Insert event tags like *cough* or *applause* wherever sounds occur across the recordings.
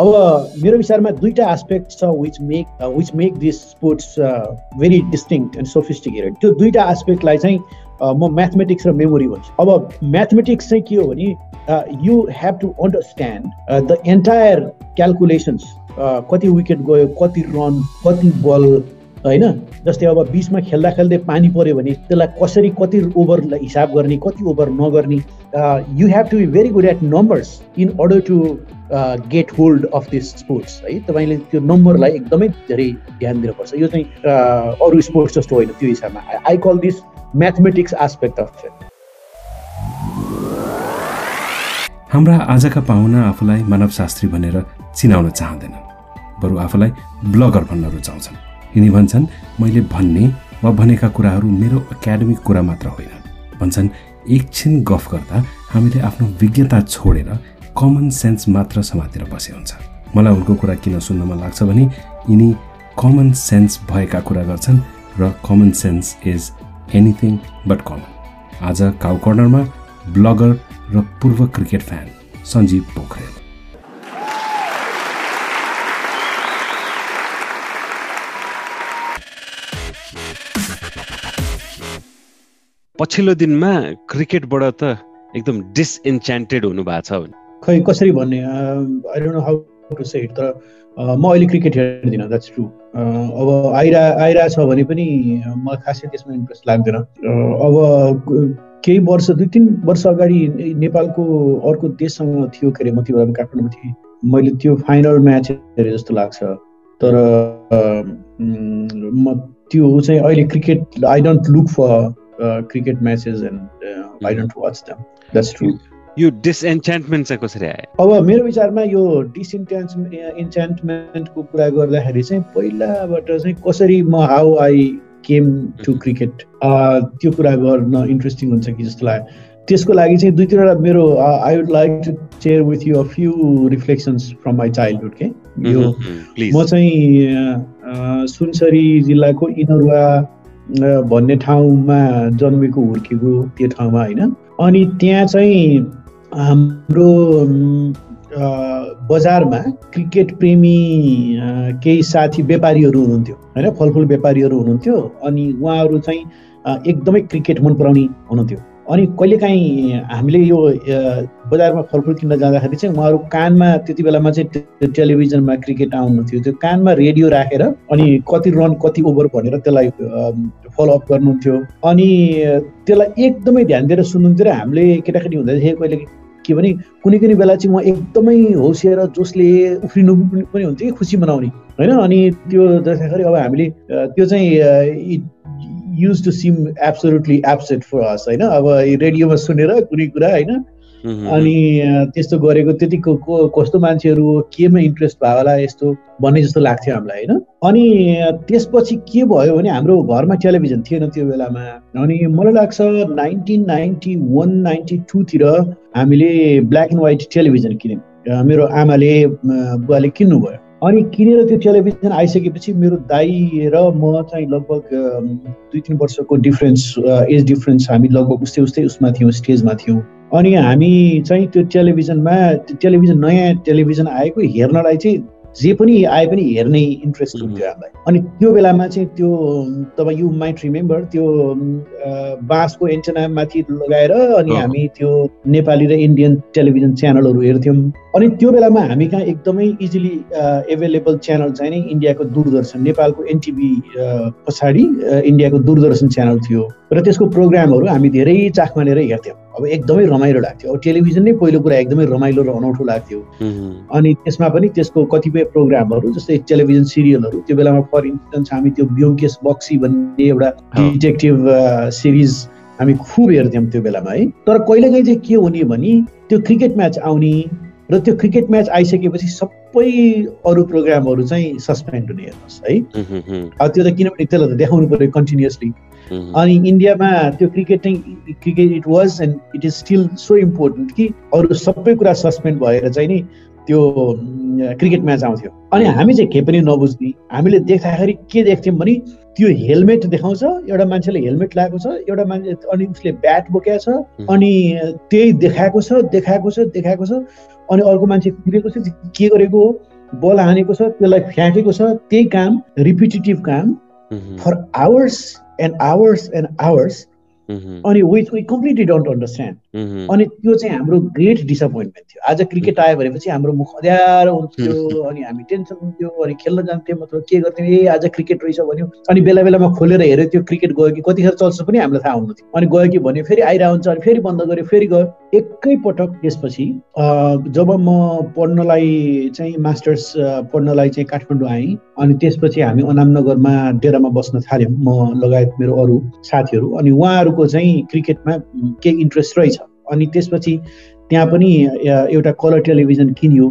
अब मेरो विचारमा दुईवटा एस्पेक्ट छ which make which make this sports very distinct and sophisticated त्यो दुईवटा एस्पेक्टलाई चाहिँ म म्याथमेटिक्स र मेमोरी भन्छु। अब म्याथमेटिक्स चाहिँ के हो भने you have to understand the entire calculations कति विकेट गयो कति रन कति बल होइन? जस्तै अब बिचमा खेल्दा खेल्दै पानी पऱ्यो भने त्यसलाई कसरी कति ओभरलाई हिसाब गर्ने कति ओभर नगर्ने you have to be very good at numbers in order to get hold of this sports है? तपाईँले त्यो नम्बरलाई एकदमै धेरै ध्यान दिनुपर्छ। यो चाहिँ अरू स्पोर्ट्स जस्तो होइन त्यो हिसाबमा। I call this mathematics aspect of हाम्रा आजका पाहुना आफूलाई मानवशास्त्री भनेर चिनाउन चाहँदैनन्। बरु आफूलाई ब्लगर भन्न रुचाउँछन्। यिनी भन्छन् मैले भन्ने वा भनेका कुराहरू मेरो एकाडेमिक कुरा मात्र होइन भन्छन् एकछिन गफ गर्दा हामीले आफ्नो विज्ञता छोडेर कमन सेन्स मात्र समातेर बसे हुन्छ। मलाई उनको कुरा किन सुन्न मन लाग्छ भने यिनी कमन सेन्स भएका कुरा गर्छन् र common sense is anything but common आज काउ कर्नरमा ब्लगर र पूर्व क्रिकेट फ्यान सञ्जीव पोखरेल। पछिल्लो दिनमा क्रिकेटबाट त एकदम डिसइन्च्यान्टेड हुनु भएको छ खै कसरी भन्ने I don't know how to say it तर म अहिले क्रिकेट हेर्दिनँ द्याट्स ट्रु अब आइरा आइरहेछ भने पनि मलाई खासै त्यसमा इन्ट्रेस्ट लाग्दैन। अब केही वर्ष दुई तिन वर्ष अगाडि नेपालको अर्को देशसँग थियो के अरे म त्यो बेला काठमाडौँमा थिएँ। मैले त्यो फाइनल म्याच हेरेँ जस्तो लाग्छ। तर म त्यो चाहिँ अहिले cricket I don't look for cricket matches and I don't watch them that's true यो डिसएन्चान्टमेन्ट चाहिँ कसरी आयो? अब मेरो विचारमा यो डिसइन्ट्यान्ट इन्चान्टमेन्टको कुरा गर्दाखेरि चाहिँ पहिलाबाट चाहिँ कसरी म how I came to cricket त्यो कुरा गर्न इन्ट्रेस्टिङ हुन्छ कि जस्तो लाग्यो। त्यसको लागि चाहिँ दुई तिनवटा मेरो I would like to share with you a few reflections from my childhood के यो म चाहिँ सुनसरी जिल्लाको इनरुवा भन्ने ठाउँमा जन्मेको हुर्केको त्यो ठाउँमा होइन। अनि त्यहाँ चाहिँ हाम्रो बजारमा क्रिकेट प्रेमी केही साथी व्यापारीहरू हुनुहुन्थ्यो होइन? फलफुल व्यापारीहरू हुनुहुन्थ्यो। अनि उहाँहरू चाहिँ एकदमै क्रिकेट मन पराउने हुनुहुन्थ्यो। अनि कहिलेकाहीँ हामीले यो बजारमा फलफुल किन्न जाँदाखेरि चाहिँ उहाँहरू कानमा त्यति बेलामा चाहिँ टेलिभिजनमा क्रिकेट आउनुहुन्थ्यो। त्यो कानमा रेडियो राखेर अनि कति रन कति ओभर भनेर त्यसलाई फलोअप गर्नुहुन्थ्यो। अनि त्यसलाई एकदमै ध्यान दिएर सुन्नुहुन्थ्यो र हामीले केटाकेटी हुँदाखेरि कहिले के भने कुनै कुनै बेला चाहिँ म एकदमै होसिएर जसले उफ्रिनु पनि हुन्थ्यो कि खुसी मनाउने। होइन? अनि त्यो जसरी अब हामीले त्यो चाहिँ use to seem absolutely absent for us होइन? अब रेडियोमा सुनेर कुनै कुरा होइन? अनि त्यस्तो गरेको त्यतिको को कस्तो मान्छेहरू केमा इन्ट्रेस्ट भयो होला यस्तो भन्ने जस्तो लाग्थ्यो हामीलाई होइन? अनि त्यसपछि के भयो भने हाम्रो घरमा टेलिभिजन थिएन त्यो बेलामा। अनि मलाई लाग्छ नाइन्टिन नाइन्टी वान नाइन्टी टूतिर हामीले ब्ल्याक एन्ड व्हाइट टेलिभिजन किन्यौँ। मेरो आमाले बुवाले किन्नुभयो। अनि किनेर त्यो टेलिभिजन आइसकेपछि मेरो दाई र म चाहिँ लगभग दुई तिन वर्षको डिफ्रेन्स एज डिफ्रेन्स हामी लगभग उस्तै उस्तै उसमा थियौँ स्टेजमा थियौँ। अनि हामी चाहिँ त्यो टेलिभिजनमा टेलिभिजन नयाँ टेलिभिजन आएको हेर्नलाई चाहिँ जे पनि आए पनि हेर्ने इन्ट्रेस्ट हुन्थ्यो हामीलाई। अनि त्यो बेलामा चाहिँ त्यो तपाईँ यु माइट रिमेम्बर त्यो बाँसको एन्टेनामाथि लगाएर अनि हामी त्यो नेपाली र इन्डियन टेलिभिजन च्यानलहरू हेर्थ्यौँ। अनि त्यो बेलामा हामी कहाँ एकदमै इजिली एभाइलेबल च्यानल चाहिँ नि इन्डियाको दूरदर्शन नेपालको एनटिभी पछाडि इन्डियाको दूरदर्शन च्यानल थियो। र त्यसको प्रोग्रामहरू हामी धेरै चाख मानेर हेर्थ्यौँ। अब एकदमै रमाइलो लाग्थ्यो। अब टेलिभिजन नै पहिलो कुरा एकदमै रमाइलो र अनौठो लाग्थ्यो। अनि त्यसमा पनि त्यसको कतिपय प्रोग्रामहरू जस्तै टेलिभिजन सिरियलहरू त्यो बेलामा फर इन्स्टेन्स हामी त्यो ब्योमकेस बक्सी भन्ने एउटा डिटेक्टिभ सिरिज हामी खुब हेर्थ्यौँ त्यो बेलामा है। तर कहिलेकाहीँ चाहिँ के हुने भने त्यो क्रिकेट म्याच आउने र त्यो क्रिकेट म्याच आइसकेपछि सबै अरू प्रोग्रामहरू चाहिँ सस्पेन्ड हुने हेर्नुहोस् है। अब त्यो त किनभने त्यसलाई त देखाउनु पऱ्यो कन्टिन्युसली। अनि इन्डियामा त्यो क्रिकेट चाहिँ cricket it was and it is still so important कि अरू सबै कुरा सस्पेन्ड भएर चाहिँ नि त्यो क्रिकेट म्याच आउँथ्यो। अनि हामी चाहिँ के पनि नबुझ्ने। हामीले देख्दाखेरि के देख्थ्यौँ भने त्यो हेलमेट देखाउँछ एउटा मान्छेले हेलमेट लगाएको छ एउटा मान्छे अनि उसले ब्याट बोकेको छ अनि त्यही देखाएको छ देखाएको छ देखाएको छ। अनि अर्को मान्छे कुरेको छ के गरेको हो? बल हानेको छ त्यसलाई फ्याँकेको छ त्यही काम रिपिटेटिभ काम for hours and hours and hours अनि which we completely don't understand अनि त्यो चाहिँ हाम्रो ग्रेट डिसपोइन्टमेन्ट थियो। आज क्रिकेट आयो भनेपछि हाम्रो मुख अध्यारो हुन्थ्यो *laughs* अनि हामी टेन्सन हुन्थ्यो अनि खेल्न जान्थ्यौँ मतलब के गर्थ्यौँ ए आज क्रिकेट रहेछ भन्यो। अनि बेला बेलामा खोलेर हेऱ्यो त्यो क्रिकेट गयो कि कतिखेर चल्छ पनि हामीलाई थाहा हुन्थ्यो। अनि गयो कि भन्यो फेरि आइरहेको हुन्छ अनि फेरि बन्द गऱ्यो फेरि गयो। एकैपटक त्यसपछि जब म पढ्नलाई चाहिँ मास्टर्स पढ्नलाई चाहिँ काठमाडौँ आएँ अनि त्यसपछि हामी अनामनगरमा डेरामा बस्न थाल्यौँ। म लगायत मेरो अरू साथीहरू अनि उहाँहरूको चाहिँ क्रिकेटमा केही इन्ट्रेस्ट रहेछ। अनि त्यसपछि त्यहाँ पनि एउटा कलर टेलिभिजन किन्यो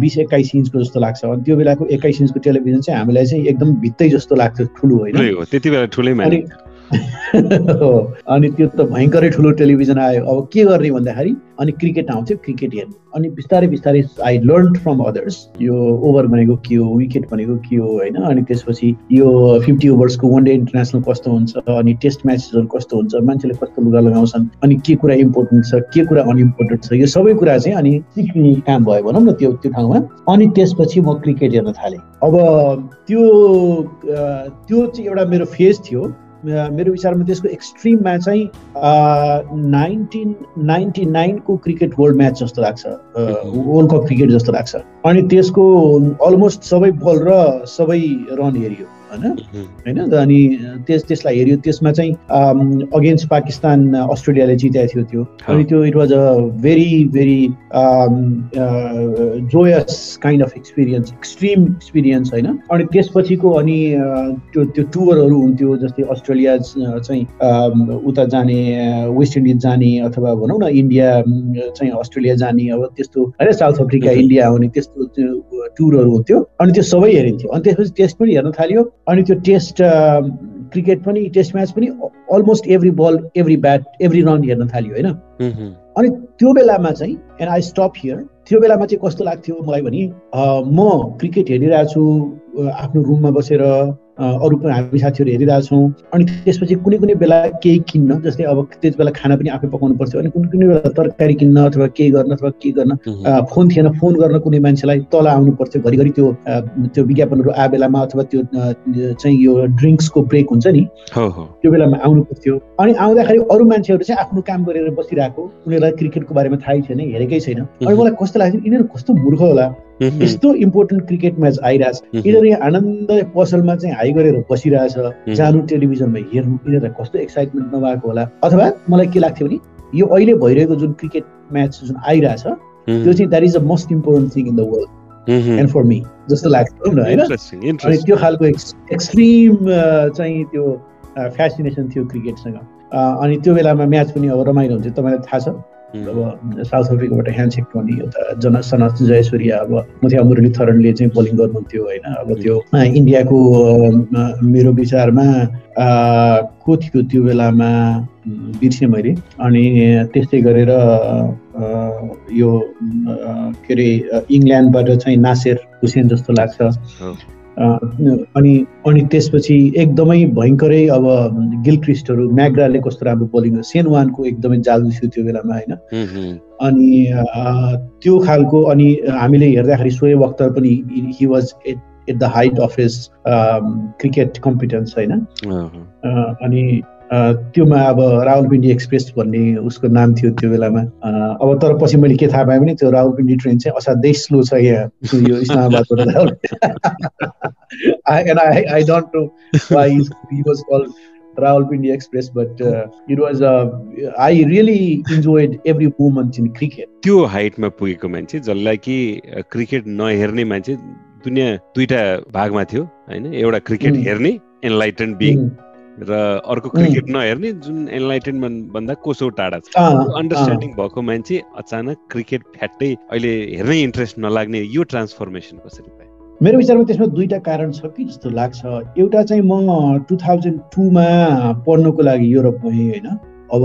बिस एक्काइस इन्चको जस्तो लाग्छ। अनि त्यो बेलाको एक्काइस इन्चको टेलिभिजन चाहिँ हामीलाई चाहिँ एकदम भित्तै जस्तो लाग्थ्यो ठुलो होइन। त्यति बेला ठुलै *laughs* अनि त्यो त भयङ्करै ठुलो टेलिभिजन आयो। अब के गर्ने भन्दाखेरि अनि क्रिकेट आउँथ्यो क्रिकेट हेर्ने। अनि बिस्तारै बिस्तारै आई लर्न फ्रम अदर्स यो ओभर भनेको के हो विकेट भनेको के हो होइन? अनि त्यसपछि यो फिफ्टी ओभर्सको वान डे इन्टरनेसनल कस्तो हुन्छ अनि टेस्ट म्याचेसहरू कस्तो हुन्छ मान्छेले कस्तो लुगा लगाउँछन् अनि के कुरा इम्पोर्टेन्ट छ के कुरा अनइम्पोर्टेन्ट छ यो सबै कुरा चाहिँ अनि सिक्ने काम भयो भनौँ न त्यो त्यो ठाउँमा। अनि त्यसपछि म क्रिकेट हेर्न थालेँ। अब त्यो त्यो चाहिँ एउटा मेरो फेज थियो। मेरो विचारमा त्यसको एक्सट्रिममा चाहिँ नाइन्टिन नाइन्टी नाइनको क्रिकेट वर्ल्ड म्याच जस्तो लाग्छ। वर्ल्ड कप क्रिकेट जस्तो लाग्छ। अनि त्यसको अलमोस्ट सबै बल र सबै रन हेरियो। होइन? होइन? अनि त्यस त्यसलाई हेऱ्यो। त्यसमा चाहिँ अगेन्स्ट पाकिस्तान अस्ट्रेलियाले जिताएको थियो त्यो। अनि त्यो it was a very very joyous kind of experience extreme experience होइन? अनि त्यसपछिको अनि त्यो त्यो टुरहरू हुन्थ्यो जस्तै अस्ट्रेलिया चाहिँ उता जाने वेस्ट इन्डिज जाने अथवा भनौँ न इन्डिया चाहिँ अस्ट्रेलिया जाने अब त्यस्तो होइन साउथ अफ्रिका इन्डिया आउने त्यस्तो टुरहरू हुन्थ्यो। अनि त्यो सबै हेरिन्थ्यो। अनि त्यसपछि टेस्ट पनि हेर्न थाल्यो। अनि त्यो टेस्ट क्रिकेट पनि टेस्ट म्याच पनि almost every ball every bat every run हेर्न थाल्यो होइन? अनि त्यो बेलामा चाहिँ एन्ड आई स्टप हियर त्यो बेलामा चाहिँ कस्तो लाग्थ्यो मलाई भने म क्रिकेट हेरिरहेको छु आफ्नो रुममा बसेर अरू पनि हामी साथीहरू हेरिरहेछौँ अनि त्यसपछि कुनै कुनै बेला केही किन्न जस्तै अब त्यस बेला खाना पनि आफै पकाउनु पर्थ्यो अनि कुनै कुनै बेला तरकारी किन्न अथवा केही गर्न अथवा के गर्न फोन थिएन फोन गर्न कुनै मान्छेलाई तल आउनु पर्थ्यो घरिघरि त्यो त्यो विज्ञापनहरू आ बेलामा अथवा त्यो चाहिँ यो ड्रिङ्क्सको ब्रेक हुन्छ नि त्यो बेलामा आउनु पर्थ्यो अनि आउँदाखेरि अरू मान्छेहरू चाहिँ आफ्नो काम गरेर बसिरहेको उनीहरूलाई क्रिकेटको बारेमा थाहै छैन हेरेकै छैन। अनि मलाई कस्तो लाग्छ यिनीहरू कस्तो मूर्ख होला। यस्तो इम्पोर्टेन्ट क्रिकेट म्याच आइरहेछ। यिनीहरू यहाँ आनन्द पसलमा चाहिँ हाई गरेर बसिरहेछ। जानु टेलिभिजनमा हेर्नु यिनीहरूलाई कस्तो एक्साइटमेन्ट नभएको होला। अथवा मलाई के लाग्थ्यो भने यो अहिले भइरहेको जुन क्रिकेट म्याच जुन आइरहेछ त्यो चाहिँ that is the most important thing in the world and for me जस्तो लाग्छ होइन? अनि त्यो खालको एक्सट्रिम चाहिँ त्यो फेसिनेसन थियो क्रिकेटसँग अनि त्यो बेलामा म्याच पनि अब रमाइलो हुन्छ तपाईँलाई थाहा छ? अब साउथ अफ्रिकाबाट ह्यान्डसेक पनि एउटा जन सनत जयसूर्य अब मुथिया मुरली थरणले चाहिँ बोलिङ गर्नुहुन्थ्यो होइन। अब त्यो इन्डियाको मेरो विचारमा को थियो त्यो बेलामा बिर्सेँ मैले। अनि त्यस्तै गरेर यो के अरे इङ्ल्यान्डबाट चाहिँ नासेर हुसेन जस्तो लाग्छ। अनि अनि त्यसपछि एकदमै भयङ्करै अब गिलक्रिस्टहरू म्याग्राले कस्तो राम्रो बोलिङ सेन वानको एकदमै जादु थियो त्यो बेलामा होइन? अनि त्यो खालको अनि हामीले हेर्दाखेरि सोएब अख्तर पनि he was at at the height of his cricket competence होइन? अनि त्योमा अब रावलपिण्डी एक्सप्रेस भन्ने उसको नाम थियो त्यो बेलामा। अब तर पछि मैले के थाहा पाएँ भने त्यो रावलपिण्डी ट्रेन चाहिँ असाध्यै स्लो छ यहाँ यो इस्लामाबादबाट I don't know why was called Rawalpindi express but it was I really enjoyed every moment in cricket त्यो हाइटमा पुगेको मान्छे जसलाई कि क्रिकेट नहेर्ने मान्छे दुनियाँ दुईटा भागमा थियो होइन? एउटा क्रिकेट हेर्ने एनलाइटन बिङ र अर्को क्रिकेट नहेर्ने जुन एनलाइटेनमेन्ट भन्दा कोसो टाढा छ। अन्डरस्ट्यान्डिङ भएको मान्छे अचानक क्रिकेट फ्याट्टै अहिले हेर्नै इन्ट्रेस्ट नलाग्ने यो ट्रान्सफर्मेसन कसरी पाए मेरो विचारमा त्यसमा दुईवटा कारण छ कि जस्तो लाग्छ। एउटा चाहिँ म टु थाउजन्ड टूमा पढ्नको लागि युरोप गएँ होइन। अब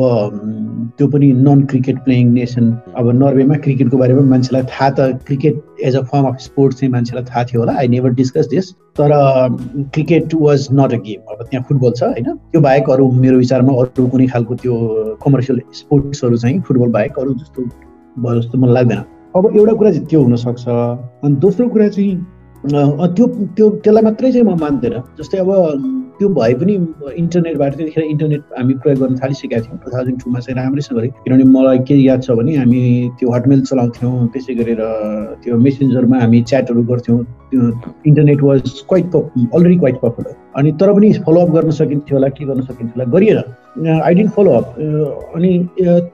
त्यो पनि नन क्रिकेट प्लेइङ नेसन अब नर्वेमा क्रिकेटको बारेमा मान्छेलाई थाहा त cricket as a form of sports चाहिँ मान्छेलाई थाहा थियो होला। आई नेभर डिस्कस दिस तर cricket was not a game अब त्यहाँ फुटबल छ होइन? त्यो बाहेक अरू मेरो विचारमा अरू कुनै खालको त्यो कमर्सियल स्पोर्ट्सहरू चाहिँ फुटबल बाहेक अरू जस्तो भयो जस्तो मलाई लाग्दैन। अब एउटा कुरा चाहिँ त्यो हुनसक्छ अनि दोस्रो कुरा चाहिँ त्यो त्यो त्यसलाई मात्रै चाहिँ म मान्दैन। जस्तै अब त्यो भए पनि इन्टरनेटबाट त्यतिखेर इन्टरनेट हामी प्रयोग गर्न थालिसकेका थियौँ। टु थाउजन्ड टूमा चाहिँ राम्रैसँगले किनभने मलाई के याद छ भने हामी त्यो हटमेल चलाउँथ्यौँ त्यसै गरेर त्यो मेसेन्जरमा हामी च्याटहरू गर्थ्यौँ। त्यो internet was quite already quite popular. अनि तर पनि फलोअप गर्न सकिन्थ्यो होला के गर्न सकिन्थ्यो होला गरिएन। आई डिन्ट फलोअप अनि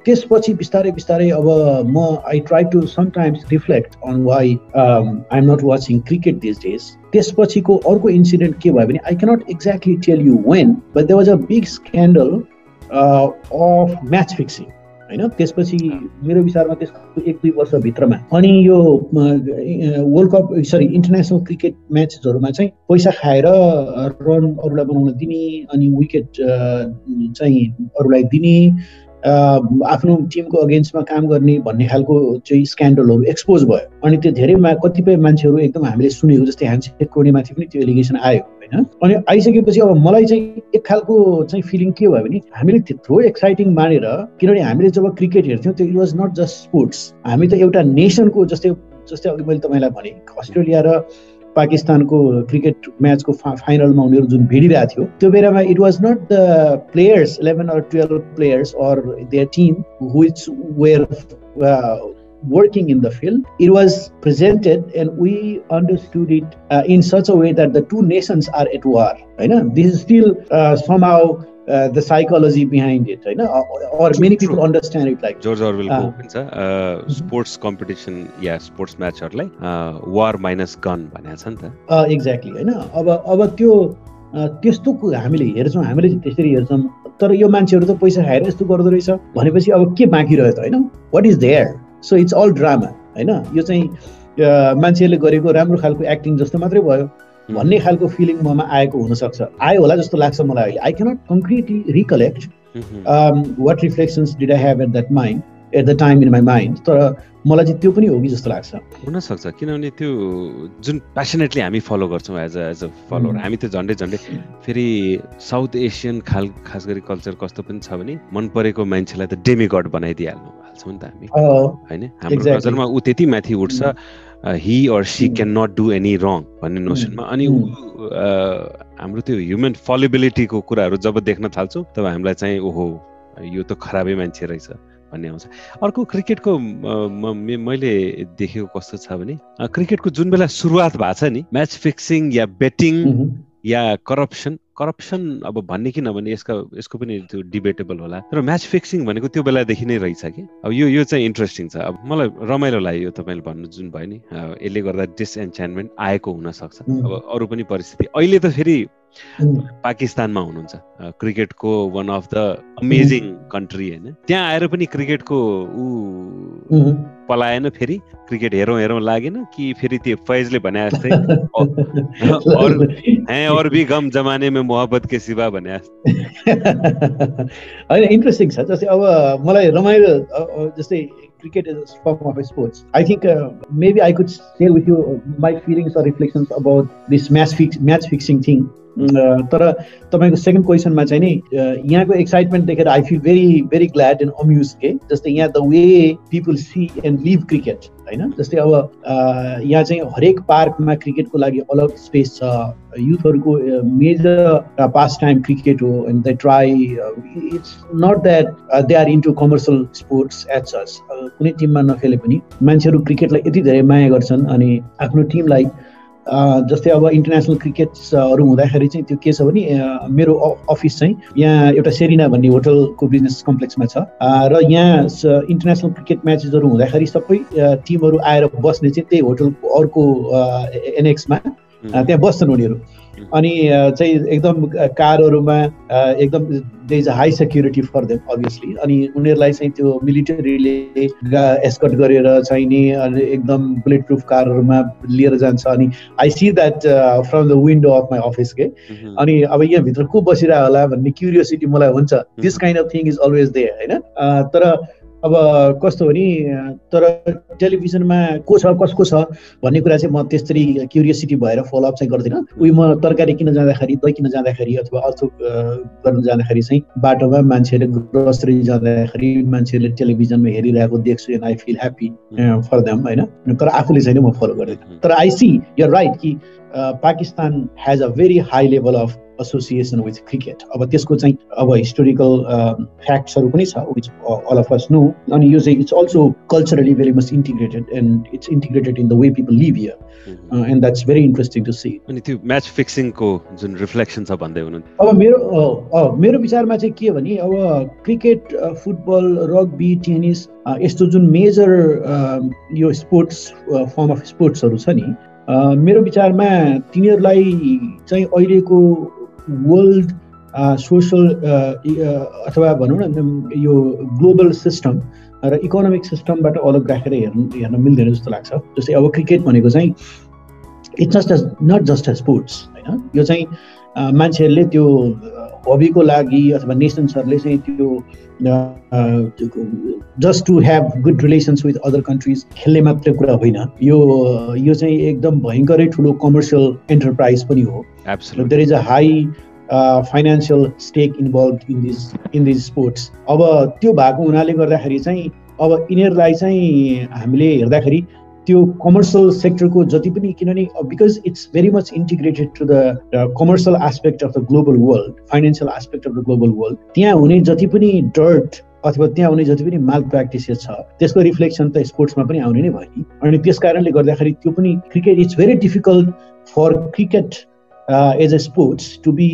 त्यसपछि बिस्तारै बिस्तारै अब म I try to sometimes reflect on why I am not watching cricket these days त्यसपछिको अर्को इन्सिडेन्ट के भयो भने I cannot exactly tell you when but they was a big scandal of match fixing होइन? त्यसपछि मेरो विचारमा त्यसको एक दुई वर्षभित्रमा। अनि यो world cup sorry international cricket म्याचेसहरूमा चाहिँ पैसा खाएर रन अरूलाई बनाउन दिने अनि विकेट चाहिँ अरूलाई दिने आफ्नो टिमको अगेन्स्टमा काम गर्ने भन्ने खालको चाहिँ स्क्यान्डलहरू एक्सपोज भयो। अनि त्यो धेरै मा कतिपय मान्छेहरू एकदम हामीले सुनेको जस्तै ह्यान्डसेक क्रोनीमाथि पनि त्यो एलिगेसन आयो होइन? अनि आइसकेपछि अब मलाई चाहिँ एक खालको चाहिँ फिलिङ के भयो भने हामीले त्यत्रो एक्साइटिङ मानेर किनभने हामीले जब क्रिकेट हेर्थ्यौँ त्यो it was not just sports हामी त एउटा नेसनको जस्तै जस्तै अघि मैले तपाईँलाई भने अस्ट्रेलिया र पाकिस्तानको क्रिकेट म्याचको फा फाइनलमा उनीहरू जुन भिडिरहेको थियो त्यो बेलामा it was not the players eleven or twelve players or their team which were working in the field. It was presented and we understood it uh, in such a way that the two nations are at war. Right? This is still uh, somehow the psychology behind it होइन or many people understand it like George अर्वेलको हुन्छ sports competition या sports म्याचहरूलाई war minus gun भनेको छ नि त exactly होइन अब अब त्यो त्यस्तो हामीले हेर्छौँ हामीले त्यसरी हेर्छौँ तर यो मान्छेहरू त पैसा खाएर यस्तो गर्दो रहेछ। भनेपछि अब के बाँकी रह्यो त होइन what is there so it's all drama होइन यो चाहिँ मान्छेहरूले गरेको राम्रो खालको एक्टिङ जस्तो मात्रै भयो। भन्ने खालको फिलिङ ममा आएको हुनसक्छ। आयो होला जस्तो लाग्छ मलाई अहिले। I cannot concretely recollect what reflections did I have at that mind at the time in my mind तर मलाई चाहिँ त्यो पनि हो कि जस्तो लाग्छ। हुनसक्छ। किनभने त्यो जुन पेसनेटली हामी फलो गर्छौँ as a as a follower हामी त झन्डै झन्डै फेरि साउथ एसियन खाल खास गरी कल्चर कस्तो पनि छ भने मन परेको मान्छेलाई त डेमिगड बनाइदिइहाल्नु हाल्छौँ नि त हामी। होइन? हाम्रो नजरमा ऊ त्यति माथि उठ्छ। He or she can not do any wrong भन्ने नोसनमा अनि हाम्रो त्यो ह्युमन फलेबिलिटीको कुराहरू जब देख्न थाल्छौँ तब हामीलाई चाहिँ ओहो यो त खराबै मान्छे रहेछ भन्ने आउँछ। अर्को क्रिकेटको मैले देखेको कस्तो छ भने क्रिकेटको जुन बेला सुरुवात भएको छ नि म्याच फिक्सिङ या बेटिङ या करप्सन करप्सन अब भन्ने कि नभने यसका यसको पनि त्यो डिबेटेबल होला। तर म्याच फिक्सिङ भनेको त्यो बेलादेखि नै रहेछ कि। अब यो यो चाहिँ इन्ट्रेस्टिङ छ। अब मलाई रमाइलो लाग्यो तपाईँले भन्नु जुन भयो नि। यसले गर्दा डिसएन्चाइन्टमेन्ट आएको हुनसक्छ। अब अरू पनि परिस्थिति। अहिले त फेरि पाकिस्तानमा हुनुहुन्छ। क्रिकेटको one of the amazing country होइन। त्यहाँ आएर पनि क्रिकेटको ऊ पलाएन फेरि क्रिकेट हेरौँ हेरौँ लागेन कि फेरि त्यो फैजले भने जस्तै। *laughs* है अरबी गम जमाने में मोहब्बत के सिवा भने होइन इन्ट्रेस्टिङ छ। जस्तै अब मलाई रमाइलो जस्तै cricket is form of sports I think maybe I could share with you my feelings or reflections about this match fix match fixing thing तर तपाईँको सेकेन्ड क्वेसनमा चाहिँ नि यहाँको एक्साइटमेन्ट देखेर I feel very very glad and amuse के जस्तै यहाँ the way people see and live cricket होइन? जस्तै अब यहाँ चाहिँ हरेक पार्कमा क्रिकेटको लागि अलग स्पेस छ। युथहरूको मेजर पास टाइम क्रिकेट हो and the try it's not that they are into commercial sports at such कुनै टिममा नखेले पनि मान्छेहरू क्रिकेटलाई यति धेरै माया गर्छन् अनि आफ्नो टिमलाई जस्तै अब इन्टरनेसनल क्रिकेट्सहरू हुँदाखेरि चाहिँ त्यो के छ भने मेरो अफिस चाहिँ यहाँ एउटा सेरिना भन्ने होटलको बिजनेस कम्प्लेक्समा छ। र यहाँ इन्टरनेसनल क्रिकेट म्याचेसहरू हुँदाखेरि सबै टिमहरू आएर बस्ने चाहिँ त्यही होटलको अर्को एनएक्समा त्यहाँ बस्छन् उनीहरू। अनि चाहिँ एकदम कारहरूमा एकदम they is high security for them obviously अनि उनीहरूलाई चाहिँ त्यो मिलिटरीले एस्कट गरेर चाहिने अनि एकदम बुलेट प्रुफ कारहरूमा लिएर जान्छ। अनि I see that from the window of my office के अनि अब यहाँभित्र को बसिरह होला भन्ने क्युरियोसिटी मलाई हुन्छ। This kind of thing is always they होइन? तर अब कस्तो भने तर टेलिभिजनमा को छ कसको छ भन्ने कुरा चाहिँ म त्यसरी क्युरियोसिटी भएर फलोअप चाहिँ गर्दिनँ। उयो म तरकारी किन जाँदाखेरि दही किन जाँदाखेरि अथवा अर्थोक गर्न जाँदाखेरि चाहिँ बाटोमा मान्छेहरूले ग्रोसरी जाँदाखेरि मान्छेहरूले टेलिभिजनमा हेरिरहेको देख्छु and I feel happy for them होइन? तर आफूले चाहिँ म फलो गर्दैन। तर आई सी यर राइट कि Pakistan has a very high level of association with cricket अब त्यसको चाहिँ अब हिस्टोरिकल फ्याक्ट्सहरू पनि छ which all of us know अनि यो चाहिँ it's also culturally very much integrated and it's integrated in the way people live here and that's very interesting to see अनि त्यो म्याच फिक्सिङको जुन रिफ्लेक्सन छ भन्दै हुनुहुन्छ? अब मेरो मेरो विचारमा चाहिँ के भने अब क्रिकेट फुटबल रग्बी टेनिस यस्तो जुन मेजर यो स्पोर्ट्स फर्म अफ स्पोर्ट्सहरू छ नि मेरो विचारमा तिनीहरूलाई चाहिँ अहिलेको वर्ल्ड सोसल अथवा भनौँ न यो ग्लोबल सिस्टम र इकोनोमिक सिस्टमबाट अलग राखेर हेर्नु हेर्न मिल्दैन जस्तो लाग्छ। जस्तै अब क्रिकेट भनेको चाहिँ it's just not just as sports होइन? यो चाहिँ मान्छेहरूले त्यो हबीको लागि अथवा नेसन्सहरूले चाहिँ त्यो just to have good relations with other countries खेल्ने मात्रै कुरा होइन यो यो चाहिँ एकदम भयङ्करै ठुलो कमर्सियल एन्टरप्राइज पनि हो there is a high financial stake involve in this in this sports अब त्यो भएको हुनाले गर्दाखेरि चाहिँ अब यिनीहरूलाई चाहिँ हामीले हेर्दाखेरि त्यो कमर्सियल सेक्टरको जति पनि किनभने because it's very much integrated to the commercial aspect of the global world financial aspect of the global world त्यहाँ हुने जति पनि डर्ट अथवा त्यहाँ हुने जति पनि माल प्र्याक्टिसेस छ त्यसको रिफ्लेक्सन त स्पोर्ट्समा पनि आउने नै भयो नि। अनि त्यस कारणले गर्दाखेरि त्यो पनि cricket it's very difficult for cricket as a sports to be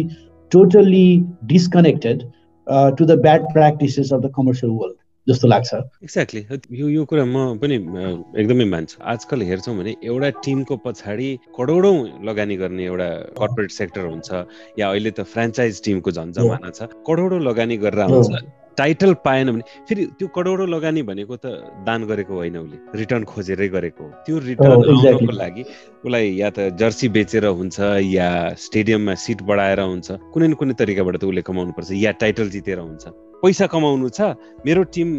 totally disconnected to the bad practices of the commercial world जस्तो लाग्छ। एक्ज्याक्टली यो यो कुरा म पनि एकदमै मान्छु। आजकल हेर्छौँ भने एउटा टिमको पछाडि करोडौँ लगानी गर्ने एउटा कर्पोरेट सेक्टर हुन्छ या अहिले त फ्रेन्चाइज टिमको झन् जमाना छ। करोडौँ लगानी गरेर आउँछ। टाइटल पाएन भने फेरि त्यो करोडौँ लगानी भनेको त दान गरेको होइन उसले। रिटर्न खोजेरै गरेको हो। त्यो रिटर्न आउनको लागि उसलाई या त जर्सी बेचेर हुन्छ या स्टेडियममा सिट बढाएर हुन्छ। कुनै न कुनै तरिकाबाट त उसले कमाउनु पर्छ या टाइटल जितेर हुन्छ। पैसा कमाउनु छ मेरो टिम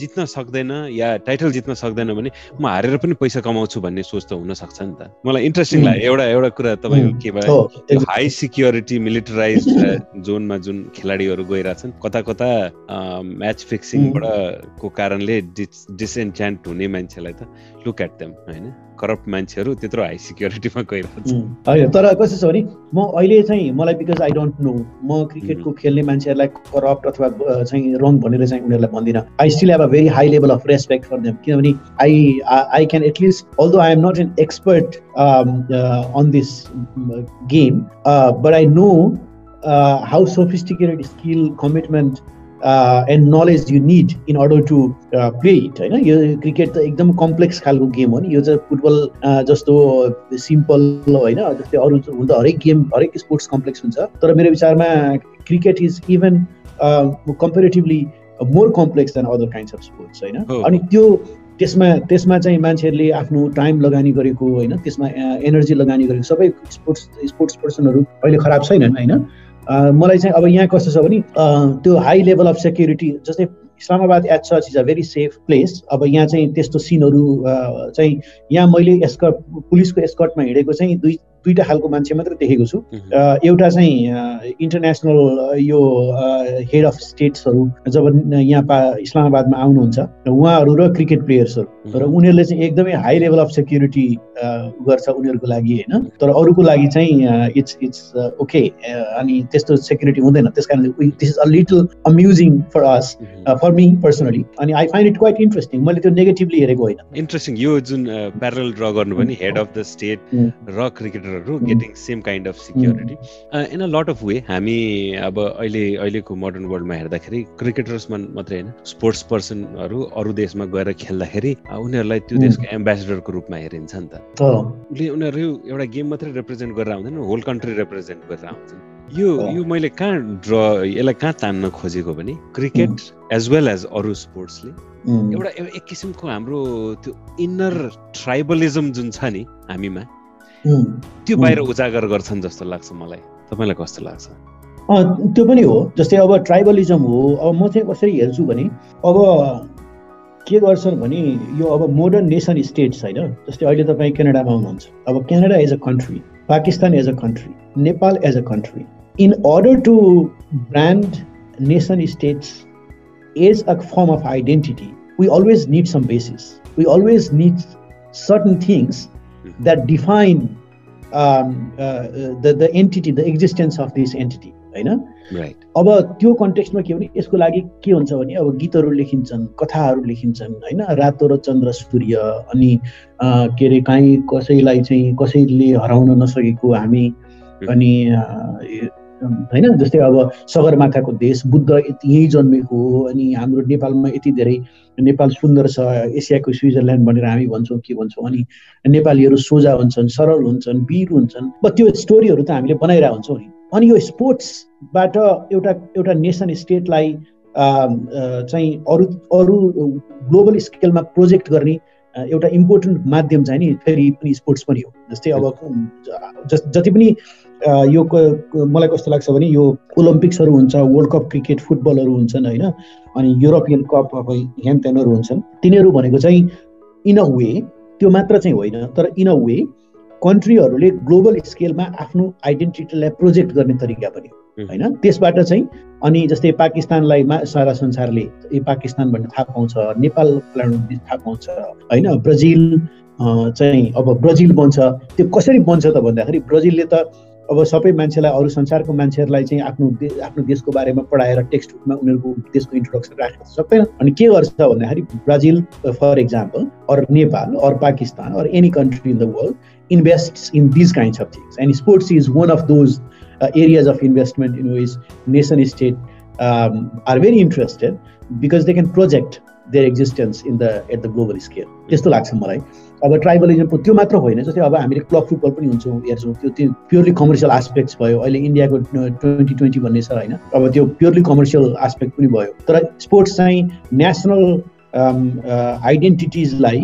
जित्न सक्दैन या टाइटल जित्न सक्दैन भने म हारेर पनि पैसा कमाउँछु भन्ने सोच त हुनसक्छ नि त। मलाई इन्ट्रेस्टिङ लाग्यो। एउटा एउटा कुरा तपाईँको के भयो? हाई सिक्योरिटी मिलिटराइज जोनमा जुन खेलाडीहरू गइरहेछन् कता कता म्याच फिक्सिङबाट को कारणले डिस डिसएन्च्यान्ट हुने मान्छेलाई त लुक एट देम होइन? करप्ट मान्छेहरू त्यत्रो हाई सिक्योरिटीमा गइरहेको छ होइन तर कस्तो छ भने म अहिले चाहिँ मलाई बिकज आई डोन्ट नो म क्रिकेटको खेल्ने मान्छेहरूलाई करप्ट अथवा चाहिँ रङ भनेर चाहिँ उनीहरूलाई भन्दिनँ। I still have a very high level of respect for them किनभने I I can at least although I am not an expert on this game but I know how sophisticated skill commitment and knowledge you need in order to play it होइन? यो cricket त एकदम complex खालको game हो नि। यो चाहिँ football जस्तो सिम्पल होइन? जस्तै अरू हुन त हरेक गेम हरेक स्पोर्ट्स कम्प्लेक्स हुन्छ। तर मेरो विचारमा cricket is even comparatively more complex than other kinds of sports होइन? अनि त्यो त्यसमा त्यसमा चाहिँ मान्छेहरूले आफ्नो टाइम लगानी गरेको होइन? त्यसमा एनर्जी लगानी गरेको सबै स्पोर्ट्स स्पोर्ट्स पर्सनहरू अहिले खराब छैनन् होइन? मलाई चाहिँ अब यहाँ कस्तो छ भने त्यो हाई लेभल अफ सेक्युरिटी जस्तै Islamabad at such is a very safe place अब यहाँ चाहिँ त्यस्तो सिनहरू चाहिँ यहाँ मैले एस्कर्ट पुलिसको एस्कर्टमा हिँडेको चाहिँ दुई दुईवटा खालको मान्छे मात्रै देखेको छु। एउटा चाहिँ इन्टरनेसनल यो हेड अफ स्टेट्सहरू जब यहाँ पा इस्लामाबादमा आउनुहुन्छ उहाँहरू र क्रिकेट प्लेयर्सहरू तर उनीहरूले चाहिँ एकदमै हाई लेभल अफ सेक्युरिटी गर्छ उनीहरूको लागि होइन? तर अरूको लागि चाहिँ इट्स इट्स ओके अनि त्यस्तो सेक्युरिटी हुँदैन। त्यस कारणले this is a little amusing for us for me personally अनि I find it quite interesting मैले त्यो नेगेटिभली हेरेको होइन। इन्ट्रेस्टिङ यो जुन प्यारल ड्र गर्नु पनि हेड अफ द स्टेट र क्रिकेटरहरू getting same kind of security in a lot of way हामी अब अहिले अहिलेको मोडर्न वर्ल्डमा हेर्दाखेरि क्रिकेटर्समा मात्रै होइन स्पोर्ट्स पर्सनहरू अरू देशमा गएर खेल्दाखेरि उनीहरूलाई त्यो देशको एम्बेसेडरको रूपमा हेरिन्छ नि त। उसले उनीहरू एउटा गेम मात्रै रिप्रेजेन्ट गरेर आउँदैन होल कन्ट्री रिप्रेजेन्ट गरेर आउँछन् यो यो मैले कहाँ ड्र यसलाई कहाँ तान्न खोजेको भने क्रिकेट एज वेल एज अरू स्पोर्ट्सले एउटा एक किसिमको हाम्रो त्यो इन्नर ट्राइबलिजम जुन छ नि हामीमा त्यो बाहिर उजागर गर्छन् जस्तो लाग्छ मलाई। तपाईँलाई कस्तो लाग्छ? त्यो पनि हो। जस्तै अब ट्राइबलिजम हो अब म चाहिँ कसरी हेर्छु भने अब के गर्छन् भने यो अब मोडर्न नेसन स्टेट्स होइन जस्तै अहिले तपाईँ क्यानाडामा हुनुहुन्छ। अब Canada as a country Pakistan as a country Nepal as a country in order to brand nation states as a form of identity we always need some basis we always need certain things that define the the entity the existence of this entity होइन? अब त्यो कन्टेक्स्टमा के भने यसको लागि के हुन्छ भने अब गीतहरू लेखिन्छन् कथाहरू लेखिन्छन् होइन? रातो र चन्द्र सूर्य अनि के अरे काहीँ कसैलाई चाहिँ कसैले हराउन नसकेको हामी अनि होइन? जस्तै अब सगरमाथाको देश बुद्ध यहीँ जन्मेको हो अनि हाम्रो नेपालमा यति धेरै नेपाल सुन्दर छ एसियाको स्विजरल्यान्ड भनेर हामी भन्छौँ के भन्छौँ अनि नेपालीहरू सोझा हुन्छन् सरल हुन्छन् वीर हुन्छन्। त्यो स्टोरीहरू त हामीले बनाइरहेको हुन्छौँ नि। अनि यो स्पोर्ट्सबाट एउटा एउटा नेसन स्टेटलाई चाहिँ अरू अरू ग्लोबल स्केलमा प्रोजेक्ट गर्ने एउटा इम्पोर्टेन्ट माध्यम चाहिँ नि फेरि पनि स्पोर्ट्स पनि हो। जस्तै अब जति पनि यो मलाई कस्तो लाग्छ भने यो ओलम्पिक्सहरू हुन्छ वर्ल्ड कप क्रिकेट फुटबलहरू हुन्छन् होइन? अनि युरोपियन कप अब त्यानहरू हुन्छन्। तिनीहरू भनेको चाहिँ इन अ वे त्यो मात्र चाहिँ होइन तर इन अ वे कन्ट्रीहरूले ग्लोबल स्केलमा आफ्नो आइडेन्टिटीलाई प्रोजेक्ट गर्ने तरिका पनि होइन? त्यसबाट चाहिँ अनि जस्तै पाकिस्तानलाई सारा संसारले ए पाकिस्तान भन्ने थाहा पाउँछ नेपाल थाहा पाउँछ होइन? ब्राजिल चाहिँ अब ब्राजिल बन्छ। त्यो कसरी बन्छ त भन्दाखेरि ब्राजिलले त अब सबै मान्छेलाई अरू संसारको मान्छेहरूलाई चाहिँ आफ्नो आफ्नो देशको बारेमा पढाएर टेक्स्टबुकमा उनीहरूको देशको इन्ट्रोडक्सन राख्न सक्दैन। अनि के गर्छ भन्दाखेरि Brazil for example or Nepal or Pakistan or any country in the world invest in this kinds of things and sports is one of those areas of investment in which nation state are very interested because they can project their existence in the at the global scale त्यस्तो लाग्छ मलाई। अब ट्राइबलिजमको त्यो मात्र होइन। जस्तै अब हामीले क्लब फुटबल पनि हुन्छौँ हेर्छौँ त्यो त्यो प्योरली कमर्सियल आस्पेक्ट्स भयो। अहिले इन्डियाको ट्वेन्टी ट्वेन्टी भन्ने छ होइन। अब त्यो प्योरली कमर्सियल आस्पेक्ट पनि भयो। तर स्पोर्ट्स चाहिँ नेसनल आइडेन्टिटिजलाई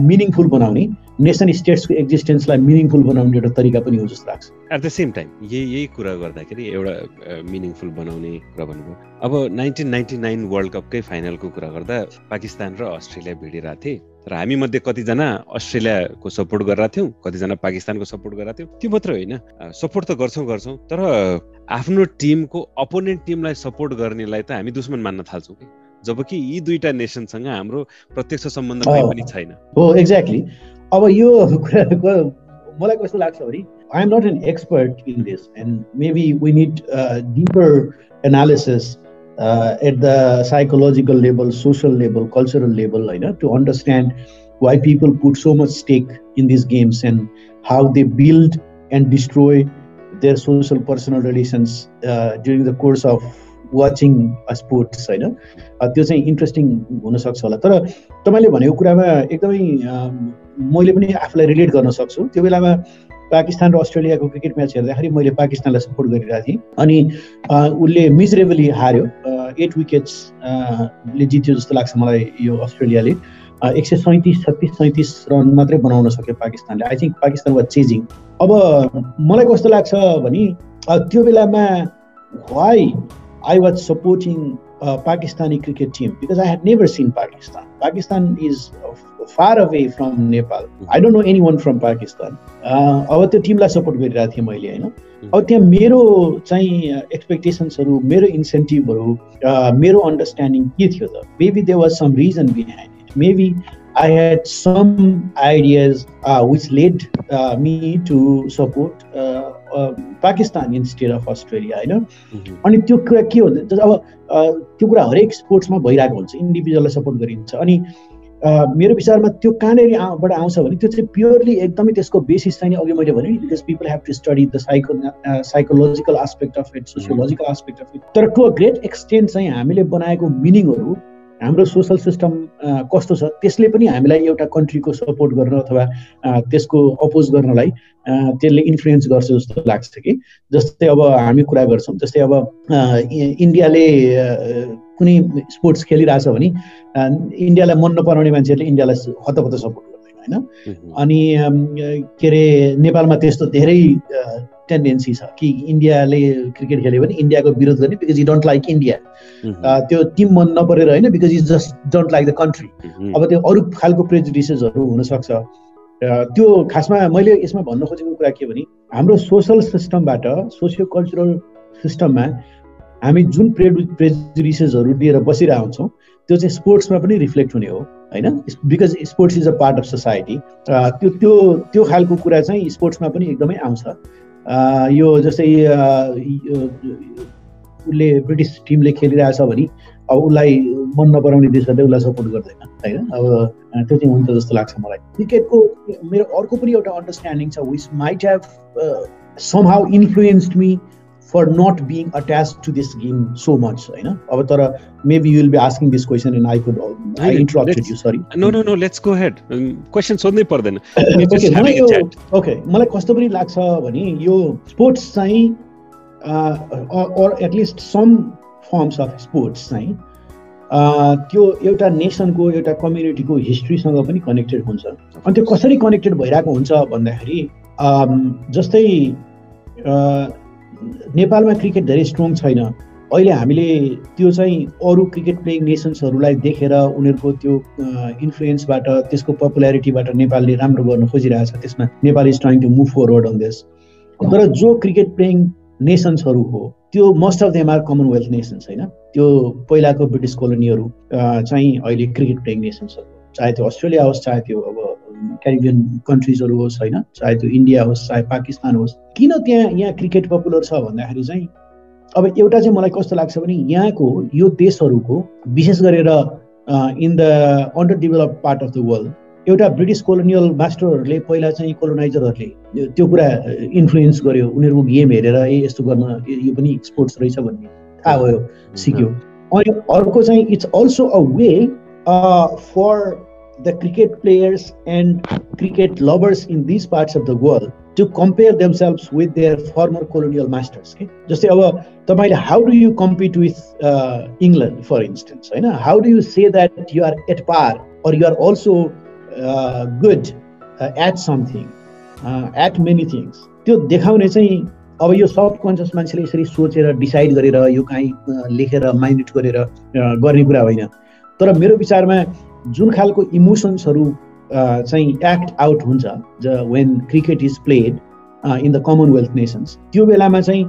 मिनिङफुल बनाउने नेसन स्टेट्सको एक्जिस्टेन्सलाई मिनिङफुल बनाउने एउटा तरिका पनि हो जस्तो लाग्छ। एट द सेम टाइम यही यही कुरा गर्दाखेरि एउटा मिनिङफुल बनाउने कुरा भन्नुभयो अब नाइन्टिन नाइन्टी नाइन वर्ल्ड कपकै फाइनलको कुरा गर्दा पाकिस्तान र अस्ट्रेलिया भिडिरहेको थिएँ तर हामी मध्ये कतिजना अस्ट्रेलियाको सपोर्ट गरेर थियौँ कतिजना पाकिस्तानको सपोर्ट गरेर थियौँ त्यो मात्र होइन सपोर्ट त गर्छौँ गर्छौँ तर आफ्नो टिमको अपोनेन्ट टिमलाई सपोर्ट गर्नेलाई त हामी दुश्मन मान्न थाल्छौँ कि जबकि यी दुईटा नेसनसँग हाम्रो प्रत्यक्ष सम्बन्ध पनि छैन। हो एक्ज्याक्टली अब यो *laughs* कुराको मलाई कस्तो लाग्छ भने I am not an expert in this and maybe we need deeper analysis at the psychological level social level cultural level होइन to understand why people put so much stake in this games and how they build and destroy their social personal relations during the course of watching sports होइन? त्यो चाहिँ interesting हुनसक्छ होला। तर तपाईँले भनेको कुरामा एकदमै मैले पनि आफूलाई रिलेट गर्न सक्छु। त्यो बेलामा पाकिस्तान र अस्ट्रेलियाको क्रिकेट म्याच हेर्दाखेरि मैले पाकिस्तानलाई सपोर्ट गरिरहेको थिएँ। अनि उसले मिजरेबली हार्यो। एट विकेट्स ले जित्यो जस्तो लाग्छ मलाई यो अस्ट्रेलियाले। एक सय सैँतिस छत्तिस सैँतिस रन मात्रै बनाउन सक्यो पाकिस्तानले। I think Pakistan was chasing अब मलाई कस्तो लाग्छ भने त्यो बेलामा why I was supporting Pakistani cricket team because I had never seen Pakistan Pakistan is far away from Nepal I don't know any one from Pakistan अब त्यो टिमलाई सपोर्ट गरिरहेको थिएँ मैले होइन mm-hmm. अब त्यहाँ मेरो चाहिँ एक्सपेक्टेसन्सहरू मेरो इन्सेन्टिभहरू मेरो अन्डरस्ट्यान्डिङ के थियो त maybe they was some reason behind it maybe I had some ideas uh, which led uh, me to support uh, Pakistan instead of Australia होइन? अनि त्यो कुरा के हुन्छ अब त्यो कुरा हरेक स्पोर्ट्समा भइरहेको हुन्छ इन्डिभिजुअललाई सपोर्ट गरिन्छ। अनि मेरो विचारमा त्यो कहाँनिर आउँछ भने त्यो चाहिँ प्योरली एकदमै त्यसको बेसिस चाहिँ अघि मैले भने because people have to study the psycho psychological aspect of it sociological aspect of it तर टु अ ग्रेट एक्सटेन्ट चाहिँ हामीले बनाएको मिनिङहरू हाम्रो सोसल सिस्टम कस्तो छ त्यसले पनि हामीलाई एउटा कन्ट्रीको सपोर्ट गर्न अथवा त्यसको अपोज गर्नलाई त्यसले इन्फ्लुएन्स गर्छ जस्तो लाग्छ कि। जस्तै अब हामी कुरा गर्छौँ जस्तै अब इन्डियाले कुनै स्पोर्ट्स खेलिरहेछ भने इन्डियालाई मन नपराउने मान्छेहरूले इन्डियालाई हतपत सपोर्ट गर्दैन होइन? अनि के अरे नेपालमा त्यस्तो धेरै टेन्डेन्सी छ कि इन्डियाले क्रिकेट खेल्यो भने इन्डियाको विरोध गर्ने because you don't like India त्यो टिम मन नपरेर होइन because you just don't like the country अब त्यो अरू खालको प्रेजुडिसेसहरू हुनसक्छ। त्यो खासमा मैले यसमा भन्न खोजेको कुरा के भने हाम्रो सोसल सिस्टमबाट सोसियो कल्चरल सिस्टममा हामी जुन प्रे प्रेजुडिसेसहरू लिएर बसिरहेको हुन्छौँ त्यो चाहिँ स्पोर्ट्समा पनि रिफ्लेक्ट हुने हो होइन? Because sports is a part of society त्यो त्यो त्यो खालको कुरा चाहिँ स्पोर्ट्समा पनि एकदमै आउँछ। यो जस्तै उसले ब्रिटिस टिमले खेलिरहेछ भने अब उसलाई मन नपराउने देशहरूले उसलाई सपोर्ट गर्दैन होइन? अब त्यो चाहिँ हुन्छ जस्तो लाग्छ मलाई। क्रिकेटको मेरो अर्को पनि एउटा अन्डरस्ट्यान्डिङ छ which might have somehow influenced me for not being attached to this game so much होइन अब तर maybe you will be asking this question and I could I interrupted you sorry no no no let's go ahead question सोध्नै पर्दैन okay मलाई कस्तो पनि लाग्छ भने यो स्पोर्ट्स चाहिँ or at least some forms of sports चाहिँ त्यो एउटा नेसनको एउटा कम्युनिटीको हिस्ट्रीसँग पनि कनेक्टेड हुन्छ अनि त्यो कसरी कनेक्टेड भइरहेको हुन्छ भन्दाखेरि जस्तै नेपालमा क्रिकेट धेरै स्ट्रङ छैन। अहिले हामीले त्यो चाहिँ अरू क्रिकेट प्लेइङ नेसन्सहरूलाई देखेर उनीहरूको त्यो इन्फ्लुएन्सबाट त्यसको पपुलारिटीबाट नेपालले राम्रो गर्न खोजिरहेछ। त्यसमा Nepal is trying to move forward on this तर जो क्रिकेट प्लेइङ नेसन्सहरू हो त्यो most of them are commonwealth nations होइन? त्यो पहिलाको ब्रिटिस कोलोनीहरू चाहिँ अहिले क्रिकेट प्लेइङ नेसन्सहरू चाहे त्यो अस्ट्रेलिया होस् चाहे त्यो अब क्यारिबियन कन्ट्रिजहरू होस् होइन? चाहे त्यो इन्डिया होस् चाहे पाकिस्तान होस्। किन त्यहाँ यहाँ क्रिकेट पपुलर छ भन्दाखेरि चाहिँ अब एउटा चाहिँ मलाई कस्तो लाग्छ भने यहाँको यो देशहरूको विशेष गरेर in the under develop part of the world एउटा ब्रिटिस कोलोनियल मास्टरहरूले पहिला चाहिँ कोलोनाइजरहरूले त्यो कुरा इन्फ्लुएन्स गर्यो। उनीहरूको गेम हेरेर ए यस्तो गर्न यो पनि स्पोर्ट्स रहेछ भन्ने थाहा भयो सिक्यो। अनि अर्को चाहिँ it's also a way for the cricket players and cricket lovers in these parts of the world to compare themselves with their former colonial masters okay जस्तै अब तपाईँले how do you compete with uh, England for instance होइन how do you say that you are at par or you are also uh, good uh, at something uh, at many things त्यो देखाउने चाहिँ अब यो सब conscious मान्छेले यसरी सोचेर decide गरेर यो काहीँ लेखेर माइन्ड गरेर गर्ने कुरा होइन तर मेरो विचारमा जुन खालको इमोसन्सहरू चाहिँ एक्ट आउट हुन्छ ज when cricket is played in the Commonwealth nations त्यो बेलामा चाहिँ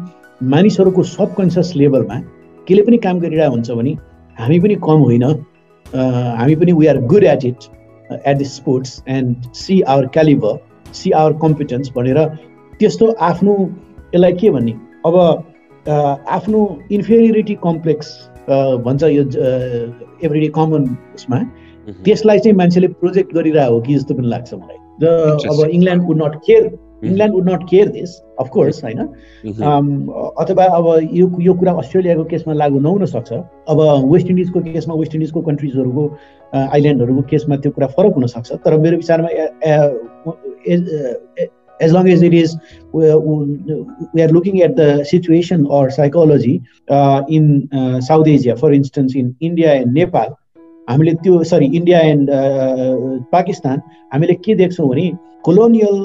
मानिसहरूको सबकन्सियस लेभलमा केले पनि काम गरिरहेको हुन्छ भने हामी पनि कम होइन। हामी पनि we are good at it at the sports and see our calibre see our competence भनेर त्यस्तो आफ्नो यसलाई के भन्ने? अब आफ्नो इन्फेरिटी कम्प्लेक्स भन्छ यो एभ्रिडे कमन उसमा। त्यसलाई चाहिँ मान्छेले प्रोजेक्ट गरिरहेको हो कि जस्तो पनि लाग्छ मलाई। र अब England would not care England would not care this of course होइन। अथवा अब यो यो कुरा अस्ट्रेलियाको केसमा लागु नहुन सक्छ। अब वेस्ट इन्डिजको केसमा वेस्ट इन्डिजको कन्ट्रिजहरूको आइल्यान्डहरूको केसमा त्यो कुरा फरक हुनसक्छ तर मेरो विचारमा it is we, we are looking at the situation or psychology uh, in uh, south asia for instance in india and nepal हामीले त्यो सरी इन्डिया एन्ड पाकिस्तान हामीले के देख्छौँ भने colonial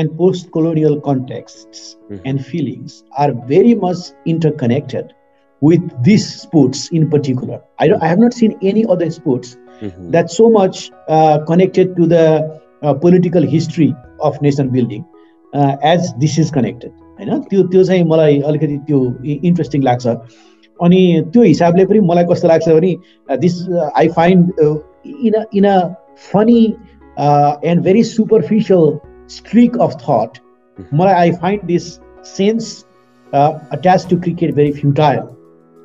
and post colonial context and feelings are very much interconnected with these sports in particular. I, I have not seen any other sports mm-hmm. that's so much uh, connected to the uh, political history of nation building uh, as this is connected. होइन त्यो त्यो चाहिँ मलाई अलिकति त्यो interesting लाग्छ अनि त्यो हिसाबले पनि मलाई कस्तो लाग्छ भने this I find in a in a funny and very superficial streak of thought मलाई I find this sense attach to cricket very futile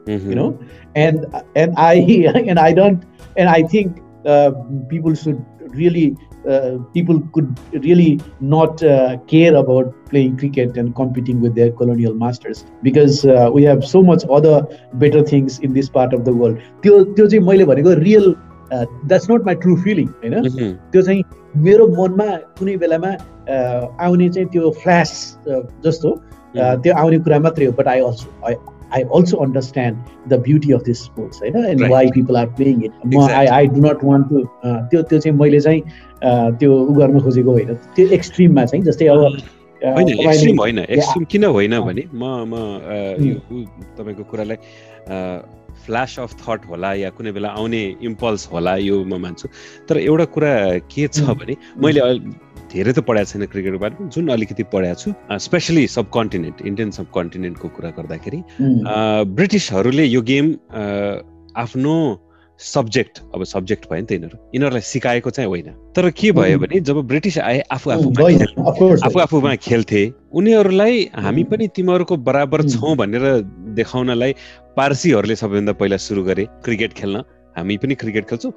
you know? And and i *laughs* and i don't and i think uh, people should really uh, people could really not uh, care about playing cricket and competing with their colonial masters because uh, we have so much other better things in this part of the world त्यो त्यो चाहिँ मैले भनेको real that's not my true feeling होइन त्यो चाहिँ मेरो मनमा कुनै बेलामा आउने चाहिँ त्यो फ्ल्यास जस्तो त्यो आउने कुरा मात्रै हो but I also I I also understand the beauty of this sports होइन and why people are playing it म I I do not want to त्यो त्यो चाहिँ मैले चाहिँ त्यो उ गर्न खोजेको होइन। त्यो एक्सट्रिममा चाहिँ जस्तै अब होइन एक्सट्रिम होइन एक्सट्रिम किन होइन भने म म यो तपाईँको कुरालाई फ्ल्यास अफ थट होला या कुनै बेला आउने इम्पल्स होला यो म मान्छु। तर एउटा कुरा के छ भने मैले धेरै त पढाएको छैन क्रिकेटको बारेमा जुन अलिकति पढाएको छु specially sub continent Indian sub कन्टिनेन्टको कुरा गर्दाखेरि ब्रिटिसहरूले यो गेम आफ्नो सब्जेक्ट अब सब्जेक्ट भयो नि त यिनीहरू यिनीहरूलाई सिकाएको चाहिँ होइन। तर के भयो भने जब ब्रिटिस आए आफू आफू आफू आफूमा खेल्थे उनीहरूलाई हामी पनि तिमीहरूको बराबर छौँ भनेर देखाउनलाई पारसीहरूले सबैभन्दा पहिला सुरु गरे क्रिकेट खेल्न। हामी पनि क्रिकेट खेल्छौँ।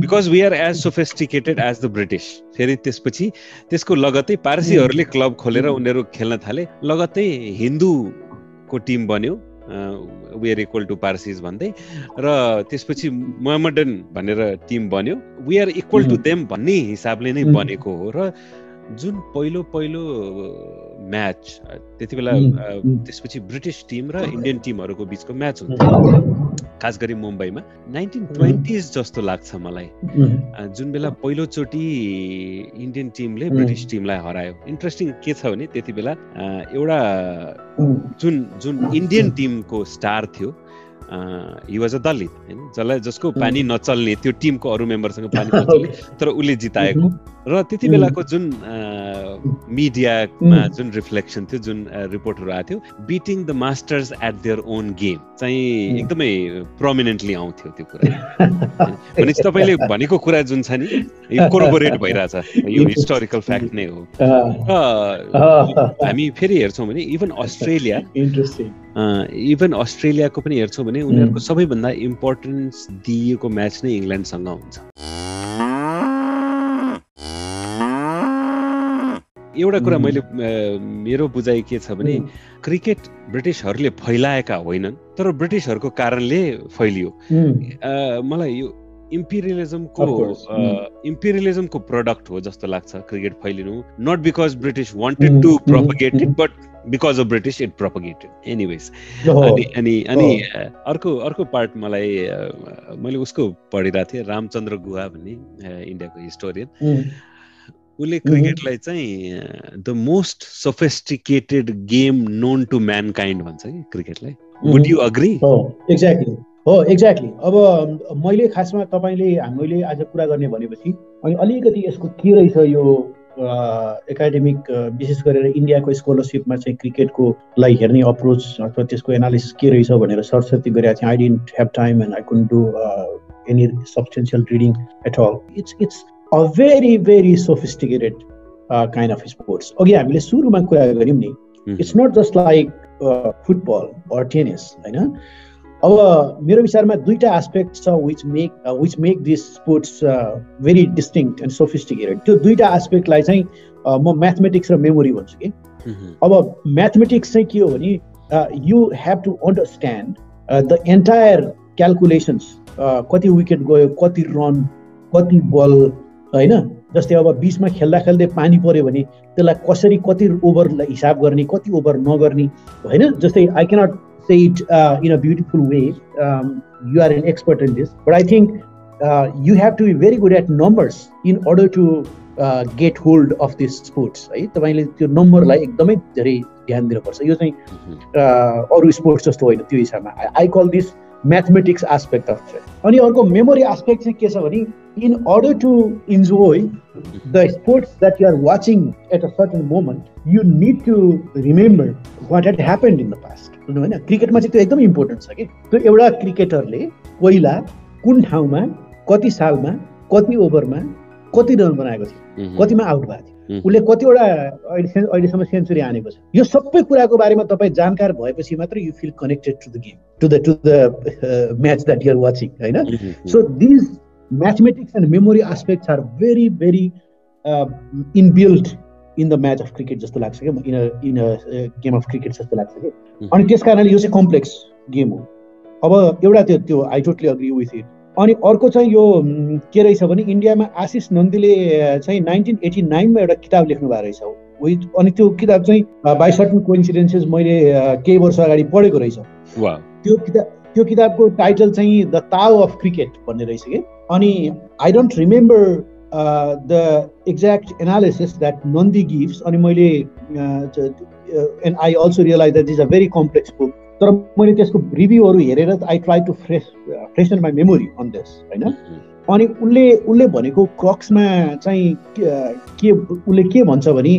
Because we are as sophisticated as the British फेरि त्यसपछि त्यसको लगत्तै पारसीहरूले क्लब खोलेर उनीहरू खेल्न थाले। लगत्तै हिन्दूको टिम बन्यो we are equal to Parsis भन्दै। र त्यसपछि मोहम्मडन भनेर टिम बन्यो। We are equal to them भन्ने हिसाबले नै बनेको हो। र जुन पहिलो पहिलो म्याच त्यति बेला त्यसपछि ब्रिटिस टिम र इन्डियन टिमहरूको बिचको म्याच हुन्छ। खास गरी मुम्बईमा। नाइन्टिन ट्वेन्टिज जस्तो लाग्छ मलाई। जुन बेला पहिलोचोटि इन्डियन टिमले ब्रिटिस टिमलाई हरायो। इन्ट्रेस्टिङ के छ भने त्यति बेला एउटा जुन जुन इन्डियन टिमको स्टार थियो हि वाज अ दलित होइन? जसलाई जसको पानी नचल्ने त्यो टिमको अरू मेम्बरसँग पानी नचल्ने *laughs* तर उसले जिताएको। र त्यति बेलाको जुन मिडियामा जुन रिफ्लेक्सन थियो जुन रिपोर्टहरू आएको थियो beating the masters at their own game चाहिँ एकदमै प्रोमिनेन्टली आउँथ्यो त्यो कुरा। *laughs* भनेपछि तपाईँले भनेको कुरा जुन छ नि यो कोरोबोरेट भइरहेछ। यो हिस्टोरिकल फ्याक्ट नै हो। र हामी फेरि हेर्छौँ भने इभन अस्ट्रेलिया इभन अस्ट्रेलियाको पनि हेर्छौँ भने उनीहरूको सबैभन्दा इम्पोर्टेन्स दिइएको म्याच नै इङ्ल्यान्डसँग हुन्छ। एउटा कुरा मैले मेरो बुझाइ के छ भने क्रिकेट ब्रिटिसहरूले फैलाएका होइनन् तर ब्रिटिसहरूको कारणले फैलियो। मलाई यो इम्पिरियलिजमको इम्पिरियलिजमको प्रडक्ट हो जस्तो लाग्छ cricket फैलिनु। Not because British wanted to propagate it but because of British it propagated anyways अनि अनि अनि अर्को अर्को पार्ट मलाई मैले उसको पढिरहेको थिएँ रामचन्द्र गुहा भन्ने इन्डियाको हिस्टोरियन उसले क्रिकेटलाई चाहिँ the most sophisticated game known to mankind भन्छ कि क्रिकेटलाई। वुड यु अग्री एक्ज्याक्टली हो एक्ज्याक्टली अब मैले खासमा तपाईँले हामीले आज कुरा गर्ने भनेपछि अनि अलिकति यसको के रहेछ यो एकाडेमिक विशेष गरेर इन्डियाको स्कलरसिपमा चाहिँ क्रिकेटको लागि हेर्ने अप्रोच अथवा त्यसको एनालिसिस के रहेछ भनेर सरस्वती गरेको थिएँ। I didn't have time and I कुन do any substantial reading at all it's it's a very very sophisticated kind of sports अघि हामीले सुरुमा कुरा गऱ्यौँ नि। It's not just like football or tennis होइन? अब मेरो विचारमा दुईवटा एस्पेक्ट छ which make which make this sports very distinct and sophisticated त्यो दुईवटा एस्पेक्टलाई चाहिँ uh, म म्याथमेटिक्स र मेमोरी भन्छु कि। अब म्याथमेटिक्स चाहिँ के हो भने you have to understand the entire calculations कति विकेट गयो कति रन कति बल होइन? जस्तै अब बिचमा खेल्दा खेल्दै पानी पऱ्यो भने त्यसलाई कसरी कति ओभरलाई हिसाब गर्ने कति ओभर नगर्ने होइन? जस्तै I cannot say it in a beautiful way you are an expert in this but I think you have to be very good at numbers in order to get hold of this sports है तपाईँले त्यो नम्बरलाई एकदमै धेरै ध्यान दिनुपर्छ। यो चाहिँ अरू स्पोर्ट्स जस्तो होइन त्यो हिसाबमा। I call this mathematics aspect of अनि अर्को मेमोरी एस्पेक्ट चाहिँ के छ भने in order to enjoy the sports that you're watching at a certain moment you need to remember what had happened in the past होइन क्रिकेटमा चाहिँ त्यो एकदमै इम्पोर्टेन्ट छ कि। त्यो एउटा क्रिकेटरले पहिला कुन ठाउँमा कति सालमा कति ओभरमा कति रन बनाएको थियो कतिमा आउट भएको थियो। उसले कतिवटा अहिले अहिलेसम्म सेन्चुरी हानेको छ। यो सबै कुराको बारेमा तपाईँ जानकार भएपछि मात्र you feel connected to the game to the to the match that you're watching होइन? So these mathematics and memory aspects are very very inbuilt in the match of cricket जस्तो लाग्छ क्या in in game of cricket जस्तो लाग्छ कि। अनि त्यस कारणले यो चाहिँ कम्प्लेक्स गेम हो। अब एउटा त्यो त्यो I totally agree with it अनि अर्को चाहिँ यो के रहेछ भने इन्डियामा आशिष नन्दीले चाहिँ नाइन्टिन एटी नाइनमा एउटा किताब लेख्नु भएको रहेछ विथ अनि त्यो किताब चाहिँ बाई सर्टन कोइन्सिडेन्सेस मैले केही वर्ष अगाडि पढेको रहेछ। त्यो किताब त्यो किताबको टाइटल चाहिँ द ताउ अफ क्रिकेट भन्ने रहेछ कि। अनि I don't remember the exact analysis that Nandy gives अनि मैले and I also realize that is a very complex book तर मैले त्यसको रिभ्यूहरू हेरेर I try to fresh freshen my memory on this होइन? अनि उसले उसले भनेको क्रक्समा चाहिँ के उसले के भन्छ भने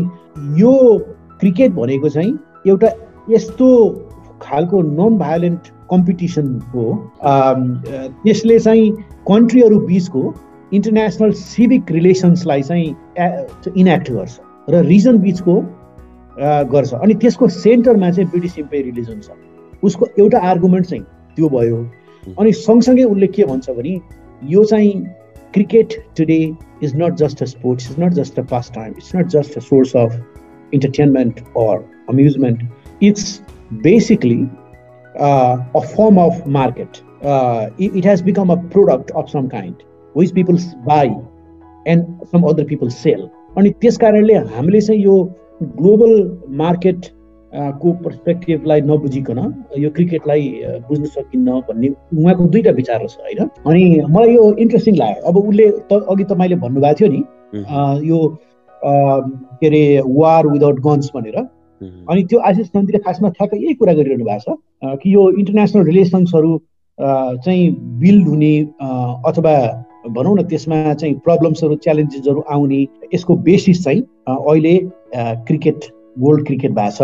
यो क्रिकेट भनेको चाहिँ एउटा यस्तो खालको नन भायोलेन्ट कम्पिटिसन हो त्यसले चाहिँ कन्ट्रीहरू बिचको इन्टरनेसनल सिभिक रिलेसन्सलाई चाहिँ इनेक्ट गर्छ र रिजन बिचको गर्छ। अनि त्यसको सेन्टरमा चाहिँ ब्रिटिस इम्पेरियलिजम छ। उसको एउटा आर्गुमेन्ट चाहिँ त्यो भयो। अनि सँगसँगै उसले के भन्छ भने यो चाहिँ cricket today is not just a sports is not just a pastime it's not just a source of entertainment or amusement it's basically a form of market it has become a product of some kind which peoples buy and some other peoples sell अनि त्यस कारणले हामीले चाहिँ यो global market को पर्सपेक्टिभलाई नबुझिकन यो क्रिकेटलाई बुझ्न सकिन्न भन्ने उहाँको दुईवटा विचार छ होइन? अनि मलाई यो इन्ट्रेस्टिङ लाग्यो। अब उसले त अघि तपाईँले भन्नुभएको थियो नि यो के अरे वार विदाउट गन्स भनेर। अनि त्यो आशिष नन्दीले खासमा ठ्याक्कै यही कुरा गरिरहनु भएको छ कि यो इन्टरनेसनल रिलेसन्सहरू चाहिँ बिल्ड हुने अथवा भनौँ न त्यसमा चाहिँ प्रब्लम्सहरू च्यालेन्जेसहरू आउने यसको बेसिस चाहिँ अहिले क्रिकेट वर्ल्ड क्रिकेट भएको छ।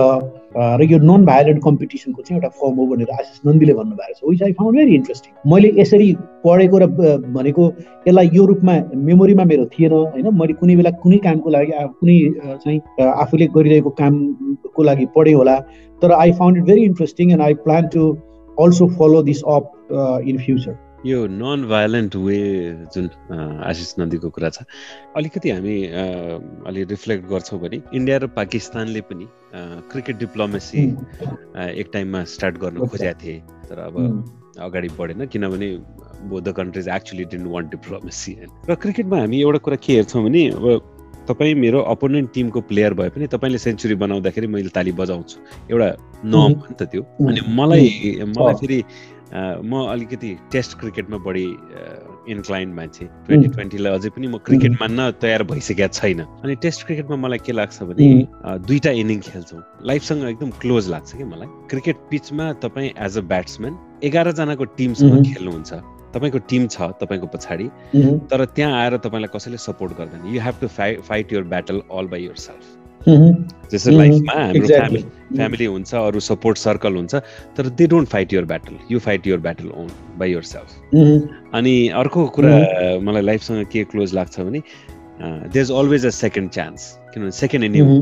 र यो नन भायोलेन्ट कम्पिटिसनको चाहिँ एउटा फर्म हो भनेर आशिष नन्दीले भन्नुभएको छ which I found very interesting मैले यसरी पढेको र भनेको यसलाई यो रूपमा मेमोरीमा मेरो थिएन होइन? मैले कुनै बेला कुनै कामको लागि कुनै चाहिँ आफूले गरिरहेको कामको लागि पढेँ होला। तर I found it very interesting and I plan to also follow this up in future यो नन भायोलेन्ट वे जुन आशिष नदीको कुरा छ अलिकति हामी अलि रिफ्लेक्ट गर्छौँ भने इन्डिया र पाकिस्तानले पनि क्रिकेट डिप्लोमेसी एक टाइममा स्टार्ट गर्न खोजेका थिए। तर अब अगाडि बढेन किनभने both the countries actually didn't want diplomacy र क्रिकेटमा हामी एउटा कुरा के हेर्छौँ भने अब तपाईँ मेरो अपोनेन्ट टिमको प्लेयर भए पनि तपाईँले सेन्चुरी बनाउँदाखेरि मैले ताली बजाउँछु। एउटा नम हो। नि त त्यो। अनि मलाई मलाई फेरि म अलिकति टेस्ट क्रिकेटमा बढी इन्क्लाइन्ड मान्छे। ट्वेन्टी ट्वेन्टीलाई अझै पनि म क्रिकेट मान्न तयार भइसकेका छैन। अनि टेस्ट क्रिकेटमा मलाई के लाग्छ भने दुईवटा इनिङ खेल्छौँ। लाइफसँग एकदम क्लोज लाग्छ कि मलाई। क्रिकेट पिचमा तपाईँ एज अ ब्याट्सम्यान एघारजनाको टिमसँग खेल्नुहुन्छ। तपाईँको टिम छ तपाईँको पछाडि। तर त्यहाँ आएर तपाईँलाई कसैले सपोर्ट गर्दैन। You have to fight your battle all by yourself जस्तै लाइफमा हाम्रो फ्यामिली फ्यामिली हुन्छ अरू सपोर्ट सर्कल हुन्छ तर they don't fight your battle. You fight your battle own by yourself अनि अर्को कुरा मलाई लाइफसँग के क्लोज लाग्छ भने there is always a second chance किनभने सेकेन्ड इनिङ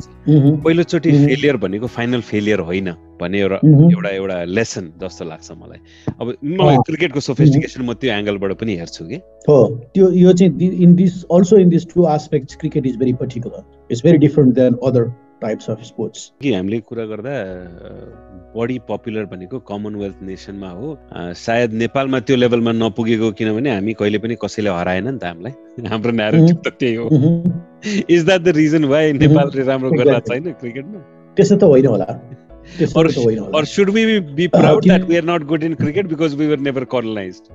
पहिलोचोटि फेलियर भनेको फाइनल फेलियर होइन भन्ने एउटा एउटा एउटा लेसन जस्तो लाग्छ मलाई। अब मलाई क्रिकेटको सोफिस्टिकेसन म त्यो एङ्गलबाट पनि हेर्छु कि। हो त्यो यो चाहिँ in this also in this two aspect cricket is very particular it's very different than other types of sports कि हामीले कुरा गर्दा बढी पपुलर भनेको कमनवेल्थ नेसनमा हो। सायद नेपालमा त्यो लेभलमा नपुगेको किनभने हामी कहिले पनि कसैले हराएन नि त हामीलाई। हाम्रो न्यारेटिभ त त्यही हो। Is that the reason why नेपालले राम्रो गर्न छैन क्रिकेटमा? त्यस्तो त होइन होला।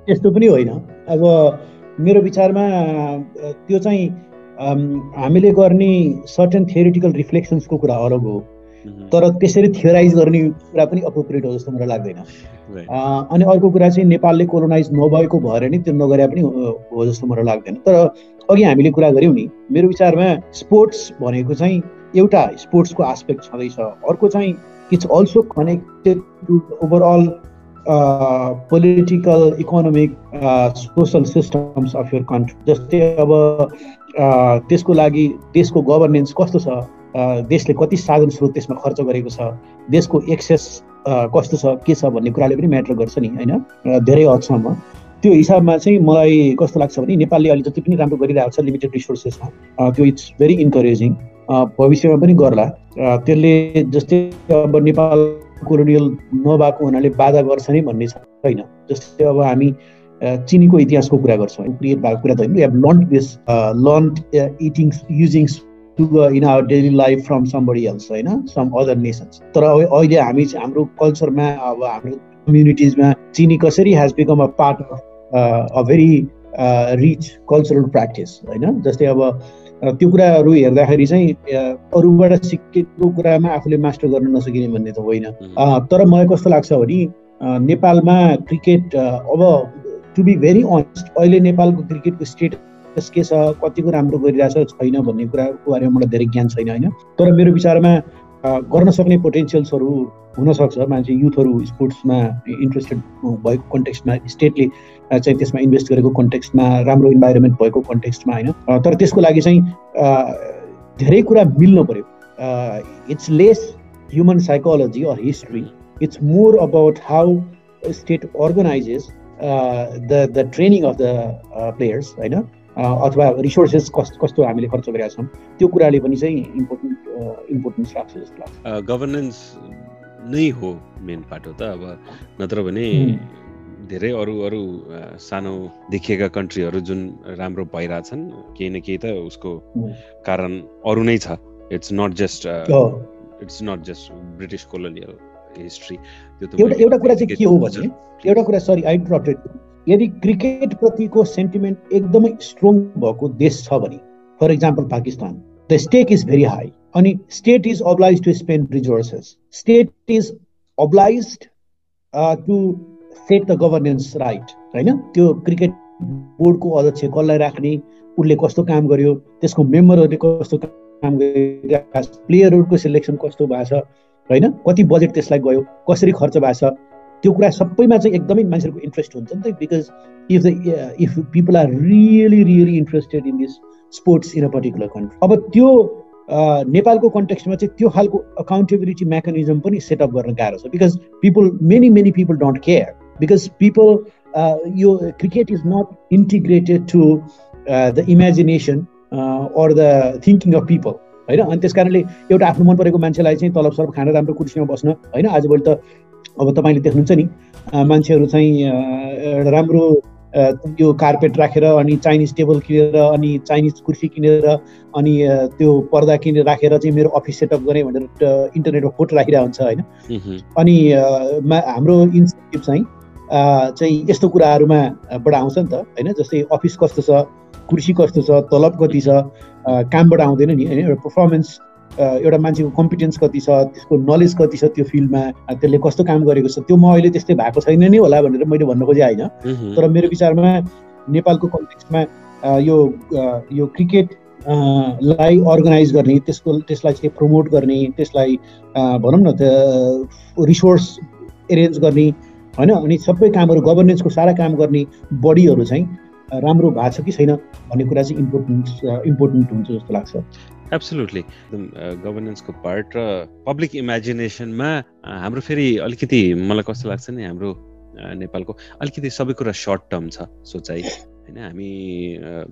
त्यस्तो पनि होइन। अब मेरो विचारमा त्यो चाहिँ हामीले गर्ने सर्टन थियोरिटिकल रिफ्लेक्सन्सको कुरा अलग हो तर त्यसरी थियोराइज गर्ने कुरा पनि अप्रोप्रिएट हो जस्तो मलाई लाग्दैन। अनि अर्को कुरा चाहिँ नेपालले कोलोनाइज नभएको भएर नि त्यो नगरे पनि हो जस्तो मलाई लाग्दैन। तर अघि हामीले कुरा गऱ्यौँ नि मेरो विचारमा स्पोर्ट्स भनेको चाहिँ एउटा स्पोर्ट्सको आस्पेक्ट छँदैछ। अर्को चाहिँ it's also connected to overall political economic social systems of your country जस्तै अब त्यसको लागि देशको गभर्नेन्स कस्तो छ? देशले कति साधन स्रोत त्यसमा खर्च गरेको छ? देशको एक्सेस कस्तो छ? के छ भन्ने कुराले पनि म्याटर गर्छ नि होइन? धेरै हदसम्म। त्यो हिसाबमा चाहिँ मलाई कस्तो लाग्छ भने नेपालले अहिले जति पनि राम्रो गरिरहेको छ लिमिटेड रिसोर्सेसमा त्यो इट्स भेरी इन्करेजिङ भविष्यमा पनि गर्ला। त्यसले जस्तै अब नेपाल कोलोनियल नभएको हुनाले बाधा गर्छ नि भन्ने छैन। जस्तै अब हामी चिनीको इतिहासको कुरा गर्छौँ। क्रिएट भएको कुरा त होइन। Learn this learn eating using sugar in our daily life from somebody else होइन? सम अदर नेसन्स तर अहिले हामी हाम्रो कल्चरमा अब हाम्रो कम्युनिटिजमा चिनी कसरी has become a part of a very rich cultural practice होइन? जस्तै अब त्यो कुराहरू हेर्दाखेरि चाहिँ अरूबाट सिकेको कुरामा आफूले मास्टर गर्न नसकिने भन्ने त होइन। तर मलाई कस्तो लाग्छ भने नेपालमा क्रिकेट अब टु बी भेरी अनेस्ट अहिले नेपालको क्रिकेटको स्टेटस के छ कतिको राम्रो गरिरहेछ छैन भन्ने कुराको बारेमा मलाई धेरै ज्ञान छैन होइन? तर मेरो विचारमा गर्न सक्ने पोटेन्सियल्सहरू हुनसक्छ मान्छे युथहरू स्पोर्ट्समा इन्ट्रेस्टेड भएको कन्टेक्स्टमा स्टेटले चाहिँ त्यसमा इन्भेस्ट गरेको कन्टेक्स्टमा राम्रो इन्भाइरोमेन्ट भएको कन्टेक्स्टमा होइन? तर त्यसको लागि चाहिँ धेरै कुरा मिल्नु पऱ्यो it's less human psychology or history it's more about how state organizes the the training of the players होइन अथवा रिसोर्सेस कस कस्तो हामीले खर्च गरेका छौँ त्यो कुराले पनि चाहिँ इम्पोर्टेन्ट इम्पोर्टेन्स राख्छ जस्तो लाग्छ। गभर्नेन्स नै हो मेन पार्ट हो त अब नत्र भने धेरै अरू अरू सानो देखिएका कन्ट्रीहरू जुन राम्रो भइरहेछन् केही न केही त उसको कारण अरू नै छ। It's not just it's not just British colonial history त्यो एउटा एउटा कुरा चाहिँ के हो भने एउटा कुरा सरी आई इन्टरप्टेड यदि क्रिकेट प्रतिको सेन्टिमेन्ट एकदमै स्ट्रङ भएको देश छ भने for example Pakistan the stake is very high अनि state is obliged to spend resources state is obliged to set the governance right होइन? त्यो क्रिकेट बोर्डको अध्यक्ष कसलाई राख्ने उसले कस्तो काम गर्यो त्यसको मेम्बरहरूले कस्तो काम गरिरहेको प्लेयरहरूको सिलेक्सन कस्तो भएको छ होइन? कति बजेट त्यसलाई गयो कसरी खर्च भएको छ? त्यो कुरा सबैमा चाहिँ एकदमै मान्छेहरूको इन्ट्रेस्ट हुन्छ नि त because if the if people are really really interested in this sports in a particular country अब त्यो नेपालको कन्टेक्स्टमा चाहिँ त्यो खालको अकाउन्टेबिलिटी मेकानिजम पनि सेटअप गर्न गाह्रो छ because people many many people don't care because people यो cricket is not integrated to the imagination or the thinking of people होइन? अनि त्यस कारणले एउटा आफ्नो मन परेको मान्छेलाई चाहिँ तलब सरब खान राम्रो कुर्सीमा बस्न होइन? आजभोलि त अब तपाईँले देख्नुहुन्छ नि मान्छेहरू चाहिँ एउटा राम्रो त्यो कार्पेट राखेर अनि चाइनिज टेबल किनेर अनि चाइनिज कुर्सी किनेर अनि त्यो पर्दा किनेर राखेर चाहिँ मेरो अफिस सेटअप गरेँ भनेर इन्टरनेटमा फोटो राखिरहेको हुन्छ होइन? अनि हाम्रो इन्सेन्टिभ चाहिँ चाहिँ यस्तो कुराहरूमा बाट आउँछ नि त होइन? जस्तै अफिस कस्तो छ कुर्सी कस्तो छ तलब कति छ कामबाट आउँदैन नि। होइन एउटा पर्फर्मेन्स एउटा मान्छेको कम्पिटेन्स कति छ त्यसको नलेज कति छ त्यो फिल्डमा त्यसले कस्तो काम गरेको छ त्यो म अहिले त्यस्तै भएको छैन नै होला भनेर मैले भन्न खोजेँ होइन। तर मेरो विचारमा नेपालको कन्टेक्समा यो यो क्रिकेट लाई अर्गनाइज गर्ने त्यसको त्यसलाई चाहिँ प्रमोट गर्ने त्यसलाई भनौँ न त रिसोर्स एरेन्ज गर्ने होइन अनि सबै कामहरू गभर्नेन्सको सारा काम गर्ने बडीहरू चाहिँ राम्रो भएको छ कि छैन भन्ने कुरा चाहिँ इम्पोर्टेन्ट इम्पोर्टेन्ट हुन्छ जस्तो लाग्छ। एब्सोल्युटली एकदम गभर्नेन्सको पार्ट र पब्लिक इमेजिनेसनमा हाम्रो फेरि अलिकति मलाई कस्तो लाग्छ नि हाम्रो नेपालको अलिकति सबै कुरा सर्ट टर्म छ सोचाइ। होइन हामी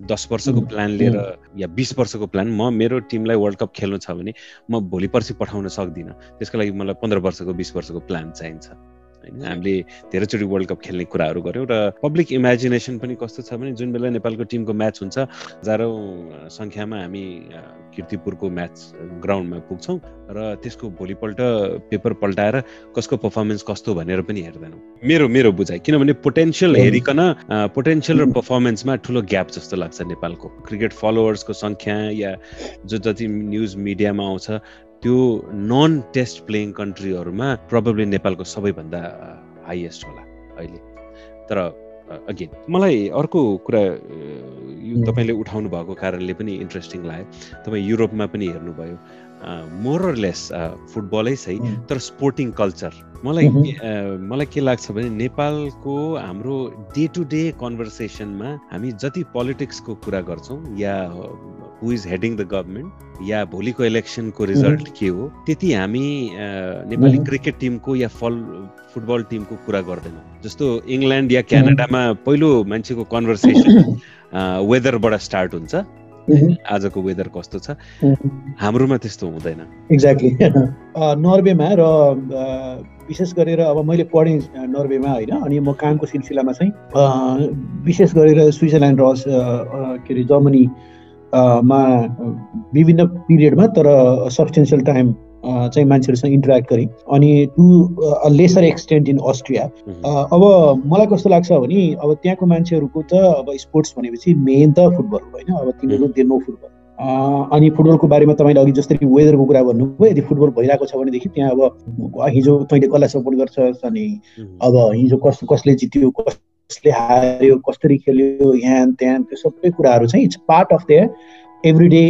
दस वर्षको प्लान लिएर या बिस वर्षको प्लान म मेरो टिमलाई वर्ल्ड कप खेल्नु छ भने म भोलि पर्सि पठाउन सक्दिनँ। त्यसको लागि मलाई पन्ध्र वर्षको बिस वर्षको प्लान चाहिन्छ। होइन? हामीले धेरैचोटि वर्ल्ड कप खेल्ने कुराहरू गऱ्यौँ र पब्लिक इमेजिनेसन पनि कस्तो छ भने जुन बेला नेपालको टिमको म्याच हुन्छ हजारौँ सङ्ख्यामा हामी किर्तिपुरको म्याच ग्राउन्डमा पुग्छौँ र त्यसको भोलिपल्ट पेपर पल्टाएर कसको पर्फर्मेन्स कस्तो भनेर पनि हेर्दैनौँ। मेरो मेरो बुझाइ किनभने पोटेन्सियल हेरिकन पोटेन्सियल र पर्फर्मेन्समा ठुलो ग्याप जस्तो लाग्छ नेपालको। क्रिकेट फलोवर्सको सङ्ख्या या जो जति न्युज मिडियामा आउँछ त्यो नन टेस्ट प्लेइङ कन्ट्रीहरूमा प्रब्लली नेपालको सबैभन्दा हाइएस्ट होला अहिले। तर अगेन मलाई अर्को कुरा यो तपाईँले उठाउनु भएको कारणले पनि इन्ट्रेस्टिङ लाग्यो। तपाईँ युरोपमा पनि हेर्नुभयो। मोरलेस फुटबलै सही तर स्पोर्टिङ कल्चर। मलाई मलाई के लाग्छ भने नेपालको हाम्रो डे टु डे कन्भर्सेसनमा हामी जति पोलिटिक्सको कुरा गर्छौँ या who is heading the government या भोलिको इलेक्सनको रिजल्ट के हो त्यति हामी नेपाली क्रिकेट टिमको या फल फुटबल टिमको कुरा गर्दैनौँ। जस्तो इङ्ल्यान्ड या क्यानाडामा पहिलो मान्छेको कन्भर्सेसन *coughs* वेदरबाट स्टार्ट हुन्छ। आजको वेदर कस्तो छ? हाम्रोमा त्यस्तो हुँदैन। एक्ज्याक्टली *laughs* नर्वेमा र विशेष गरेर अब मैले पढेँ नर्वेमा होइन अनि म कामको सिलसिलामा चाहिँ विशेष गरेर स्विजरल्यान्ड र के अरे जर्मनी मा विभिन्न पिरियडमा तर सब्सटेन्सियल टाइम चाहिँ मान्छेहरूसँग इन्टरेक्ट गरेँ। अनि to a lesser extent in Austria अब मलाई कस्तो लाग्छ भने अब त्यहाँको मान्छेहरूको त अब स्पोर्ट्स भनेपछि मेन त फुटबल हो होइन। अब तिनीहरू दे नो फुटबल अनि फुटबलको बारेमा तपाईँले अघि जस्तै वेदरको कुरा भन्नुभयो यदि फुटबल भइरहेको छ भनेदेखि त्यहाँ अब हिजो तैँले कसलाई सपोर्ट गर्छस् अनि अब हिजो कस कसले जित्यो कसले हार्यो कसरी खेल्यो यहाँ त्यहाँ त्यो सबै कुराहरू चाहिँ it's part of their everyday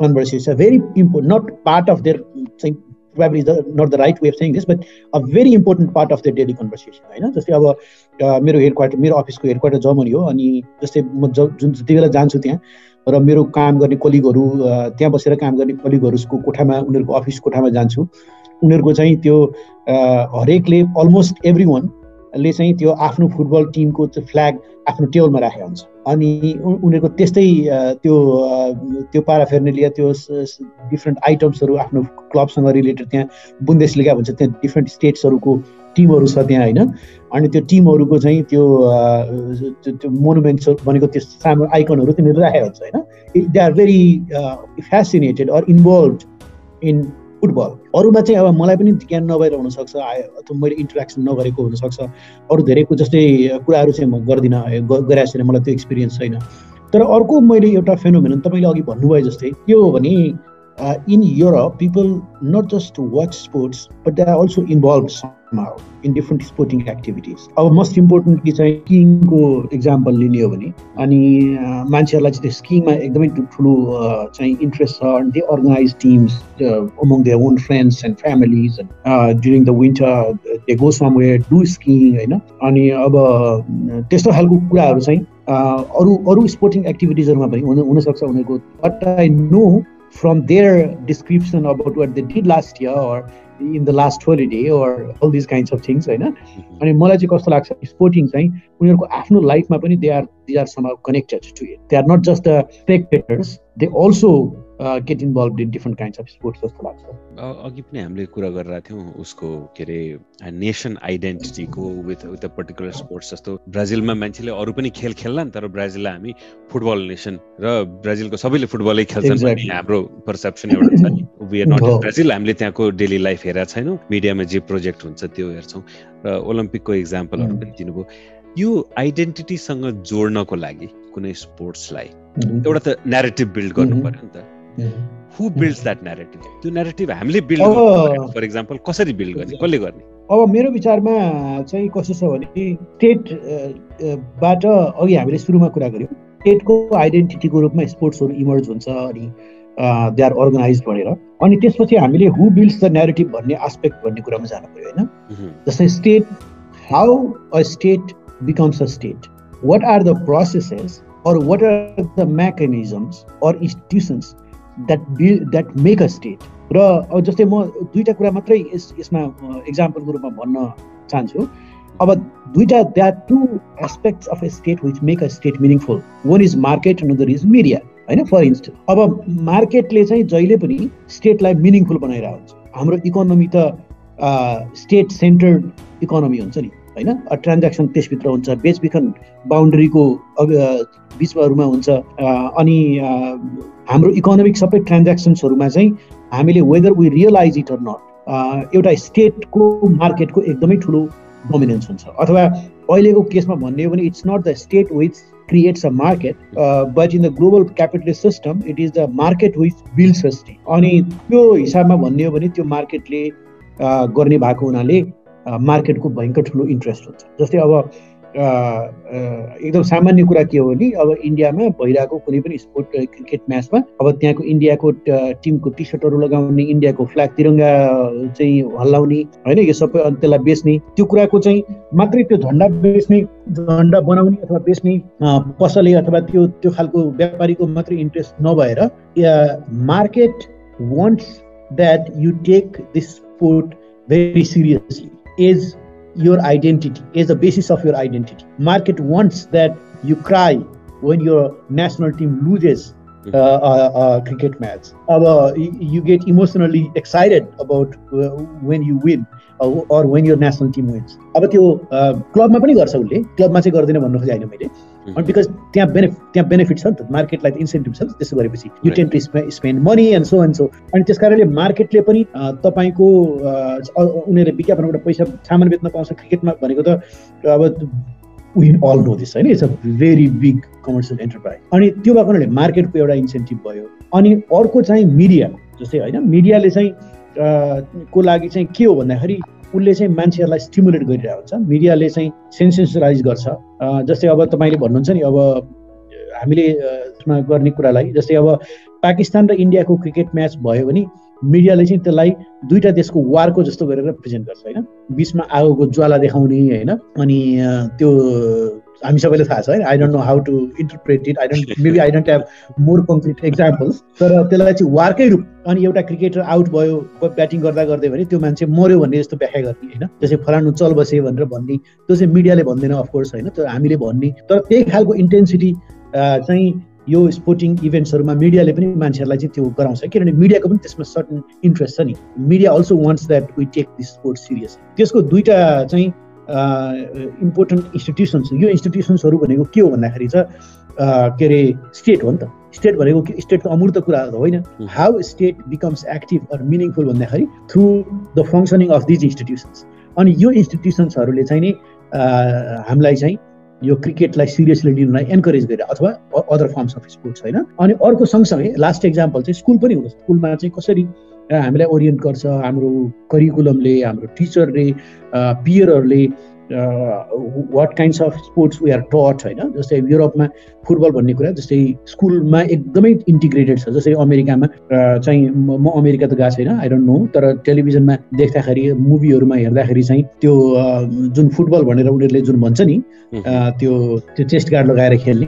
conversation very import not part of their चाहिँ probably the not the right way of saying this, but a very important part of the daily conversation होइन जस्तै अब मेरो हेड क्वार्टर मेरो अफिसको head quarter Germany हो अनि जस्तै म जुन जति बेला जान्छु त्यहाँ र मेरो काम गर्ने कलिगहरू त्यहाँ बसेर काम गर्ने कलिगहरूको कोठामा उनीहरूको अफिस कोठामा जान्छु। उनीहरूको चाहिँ त्यो हरेकले अलमोस्ट एभ्री वानले चाहिँ त्यो आफ्नो फुटबल टिमको फ्ल्याग आफ्नो टेबलमा राखेको हुन्छ। अनि उनीहरूको त्यस्तै त्यो त्यो पाराफेर्नेलिया त्यो डिफ्रेन्ट आइटम्सहरू आफ्नो क्लबसँग रिलेटेड त्यहाँ बुन्देस लिगा भन्छ त्यहाँ डिफ्रेन्ट स्टेट्सहरूको टिमहरू छ त्यहाँ होइन? अनि त्यो टिमहरूको चाहिँ त्यो त्यो मोनुमेन्ट्स भनेको त्यो सानो आइकनहरू तिनीहरू राखेको हुन्छ होइन? They are very fascinated or involve in football. अरूमा चाहिँ अब मलाई पनि ज्ञान नभएर हुनसक्छ अथवा मैले इन्टरेक्सन नगरेको हुनसक्छ। अरू धेरैको जस्तै कुराहरू चाहिँ म गर्दिनँ गराएको छैन मलाई त्यो एक्सपिरियन्स छैन। तर अर्को मैले एउटा फेनोमेन तपाईँले अघि भन्नुभयो जस्तै के हो भने in Europe people not just watch sports but they are also involve somehow in different sporting activities अब मोस्ट इम्पोर्टेन्ट कि चाहिँ स्किङको इक्जाम्पल लिने हो भने अनि मान्छेहरूलाई चाहिँ त्यो स्किङमा एकदमै ठुलो चाहिँ इन्ट्रेस्ट छ अनि they organize teams among their own friends and families during the winter they go somewhere do skiing होइन अनि अब त्यस्तो खालको कुराहरू चाहिँ अरू अरू स्पोर्टिङ एक्टिभिटिजहरूमा पनि हुन हुनसक्छ उनीहरूको but I know from their description about what they did last year or in the last holiday or all this kinds of things होइन अनि मलाई चाहिँ कस्तो लाग्छ स्पोर्टिङ चाहिँ उनीहरूको आफ्नो लाइफमा पनि they are they are some connected to it they are not just the spectators they also get involve in different kinds of sports जस्तो लाग्छ। अघि पनि हामीले कुरा गरिरहेको थियौँ उसको के अरे nation आइडेन्टिटीको with with a particular sports जस्तो। ब्राजिलमा मान्छेले अरू पनि खेल खेल्लान् तर ब्राजिललाई हामी फुटबल नेसन र ब्राजिलको सबैले फुटबलै खेल्छन् भन्ने हाम्रो पर्सेप्सन एउटा छ नि। वी आर नट ब्राजिल हामीले त्यहाँको डेली लाइफ हेरेका छैनौँ। मिडियामा जे प्रोजेक्ट हुन्छ त्यो हेर्छौँ। र ओलम्पिकको इक्जाम्पलहरू पनि दिनुभयो। यो आइडेन्टिटीसँग जोड्नको लागि कुनै स्पोर्ट्सलाई एउटा त नेरेटिभ बिल्ड गर्नु पर्यो नि त। हु बिल्ड्स द्याट नेरेटिभ त्यो नेरेटिभ हामीले बिल्ड फर इक्जाम्पल कसरी बिल्ड गर्ने? कसले गर्ने? अब मेरो विचारमा चाहिँ कस्तो छ भने स्टेटबाट अघि हामीले सुरुमा कुरा गऱ्यौँ। स्टेटको आइडेन्टिटीको रूपमा स्पोर्ट्सहरू इमर्ज हुन्छ अनि दे आर अर्गनाइज भनेर। अनि त्यसपछि हामीले हु बिल्ड्स द नेरेटिभ भन्ने आस्पेक्ट भन्ने कुरामा जानु पऱ्यो होइन? जस्तै state how a state becomes a state what are the processes or what are the mechanisms or institutions that will that make a state र जस्तै म दुईवटा कुरा मात्रै यस यसमा इक्जाम्पलको रूपमा भन्न चाहन्छु। अब दुईवटा that two aspects of a state which make a state meaningful one is market another is media होइन? फर इन्स्टेन्स अब मार्केटले चाहिँ जहिले पनि स्टेटलाई मिनिङफुल बनाइरहेको हुन्छ। हाम्रो इकोनोमी त स्टेट सेन्टर्ड इकोनोमी हुन्छ नि। होइन? ट्रान्ज्याक्सन त्यसभित्र हुन्छ। बेचबिखन बााउन्ड्रीको बिचमाहरूमा हुन्छ। अनि हाम्रो इकोनोमिक सबै ट्रान्ज्याक्सन्सहरूमा चाहिँ हामीले whether we realize it or not एउटा स्टेटको मार्केटको एकदमै ठुलो डोमिनेन्स हुन्छ। अथवा अहिलेको केसमा भन्ने हो भने it's not the state which creates a market but in the global capitalist system it is the market which builds a अनि त्यो हिसाबमा भन्ने हो भने त्यो मार्केटले गर्ने भएको हुनाले मार्केटको भयङ्कर ठुलो इन्ट्रेस्ट हुन्छ। जस्तै अब एकदम सामान्य कुरा के हो भने अब इन्डियामा भइरहेको कुनै पनि स्पोर्ट क्रिकेट म्याचमा अब त्यहाँको इन्डियाको टिमको टी सर्टहरू लगाउने इन्डियाको फ्ल्याग तिरङ्गा चाहिँ हल्लाउने होइन यो सबै त्यसलाई बेच्ने त्यो कुराको चाहिँ मात्रै त्यो झन्डा बेच्ने झन्डा बनाउने अथवा बेच्ने पसले अथवा त्यो त्यो खालको व्यापारीको मात्रै इन्ट्रेस्ट नभएर market wants that you take this sport very seriously as your identity, as the basis of your identity. Market wants that you cry when your national team loses uh, a, a, cricket match. Uh, you get emotionally excited about uh, when you win or when your national team wins. अब त्यो क्लबमा पनि गर्छ उसले क्लबमा चाहिँ गर्दैन भन्नु खोजेँ होइन मैले अनि बिकज त्यहाँ बेनिफ त्यहाँ बेनिफिट छ नि त मार्केटलाई त इन्सेन्टिभ छ नि त त्यसो गरेपछि you tend to spend money and so and so अनि त्यस कारणले मार्केटले पनि तपाईँको उनीहरूले विज्ञापनबाट पैसा सामान बेच्न पाउँछ क्रिकेटमा भनेको त अब वी अल नो दिस होइन? It's a very big commercial enterprise अनि त्यो भएको हुनाले मार्केटको एउटा इन्सेन्टिभ भयो। अनि अर्को चाहिँ मिडिया जस्तै होइन? मिडियाले चाहिँ को लागि चाहिँ के हो भन्दाखेरि उसले चाहिँ मान्छेहरूलाई स्टिमुलेट गरिरहेको हुन्छ। मिडियाले चाहिँ सेन्सेसराइज गर्छ। जस्तै अब तपाईँले भन्नुहुन्छ नि अब हामीले गर्ने कुरालाई जस्तै अब पाकिस्तान र इन्डियाको क्रिकेट म्याच भयो भने मिडियाले चाहिँ त्यसलाई दुईवटा देशको वारको जस्तो गरेर प्रेजेन्ट गर्छ होइन? बिचमा आगोको ज्वाला देखाउने होइन? अनि त्यो हामी सबैले थाहा छ होइन I don't know how to interpret it I don't maybe I don't have more complete examples तर त्यसलाई चाहिँ वारकै रूप अनि एउटा क्रिकेटर आउट भयो ब्याटिङ गर्दा गर्दै भने त्यो मान्छे मऱ्यो भन्ने जस्तो व्याख्या गर्ने होइन? त्यसै फलानु चल बसे भनेर भन्ने त्यो चाहिँ मिडियाले भन्दैन अफकोर्स होइन? त्यो हामीले भन्ने तर त्यही खालको इन्टेन्सिटी चाहिँ यो स्पोर्टिङ इभेन्ट्सहरूमा मिडियाले पनि मान्छेहरूलाई चाहिँ त्यो गराउँछ किनभने मिडियाको पनि त्यसमा सर्टन इन्ट्रेस्ट छ नि। Media also wants that we take this sport serious त्यसको दुईवटा चाहिँ इम्पोर्टेन्ट इन्स्टिट्युसन्स यो इन्स्टिट्युसन्सहरू भनेको के हो भन्दाखेरि चाहिँ के अरे स्टेट हो नि त। स्टेट भनेको स्टेटको अमूर्त कुरा होइन। How state becomes active or meaningful भन्दाखेरि through the functioning of these institutions अनि यो इन्स्टिट्युसन्सहरूले चाहिँ नि हामीलाई चाहिँ यो क्रिकेटलाई सिरियसली लिनुलाई एन्करेज गरेर अथवा अदर फर्म्स अफ स्पोर्ट्स होइन। अनि अर्को सँगसँगै लास्ट एक्जाम्पल चाहिँ स्कुल पनि हुन्छ स्कुलमा चाहिँ कसरी हामीलाई ओरिएन्ट गर्छ हाम्रो करिकुलमले हाम्रो टिचरले पियरहरूले what kinds of sports we are taught होइन? जस्तै युरोपमा फुटबल भन्ने कुरा जस्तै स्कुलमा एकदमै इन्टिग्रेटेड छ। जस्तै अमेरिकामा चाहिँ म अमेरिका त गएको छैन आई डोन्ट नो तर टेलिभिजनमा देख्दाखेरि मुभीहरूमा हेर्दाखेरि चाहिँ त्यो जुन फुटबल भनेर उनीहरूले जुन भन्छ नि त्यो त्यो चेस्ट गार्ड लगाएर खेल्ने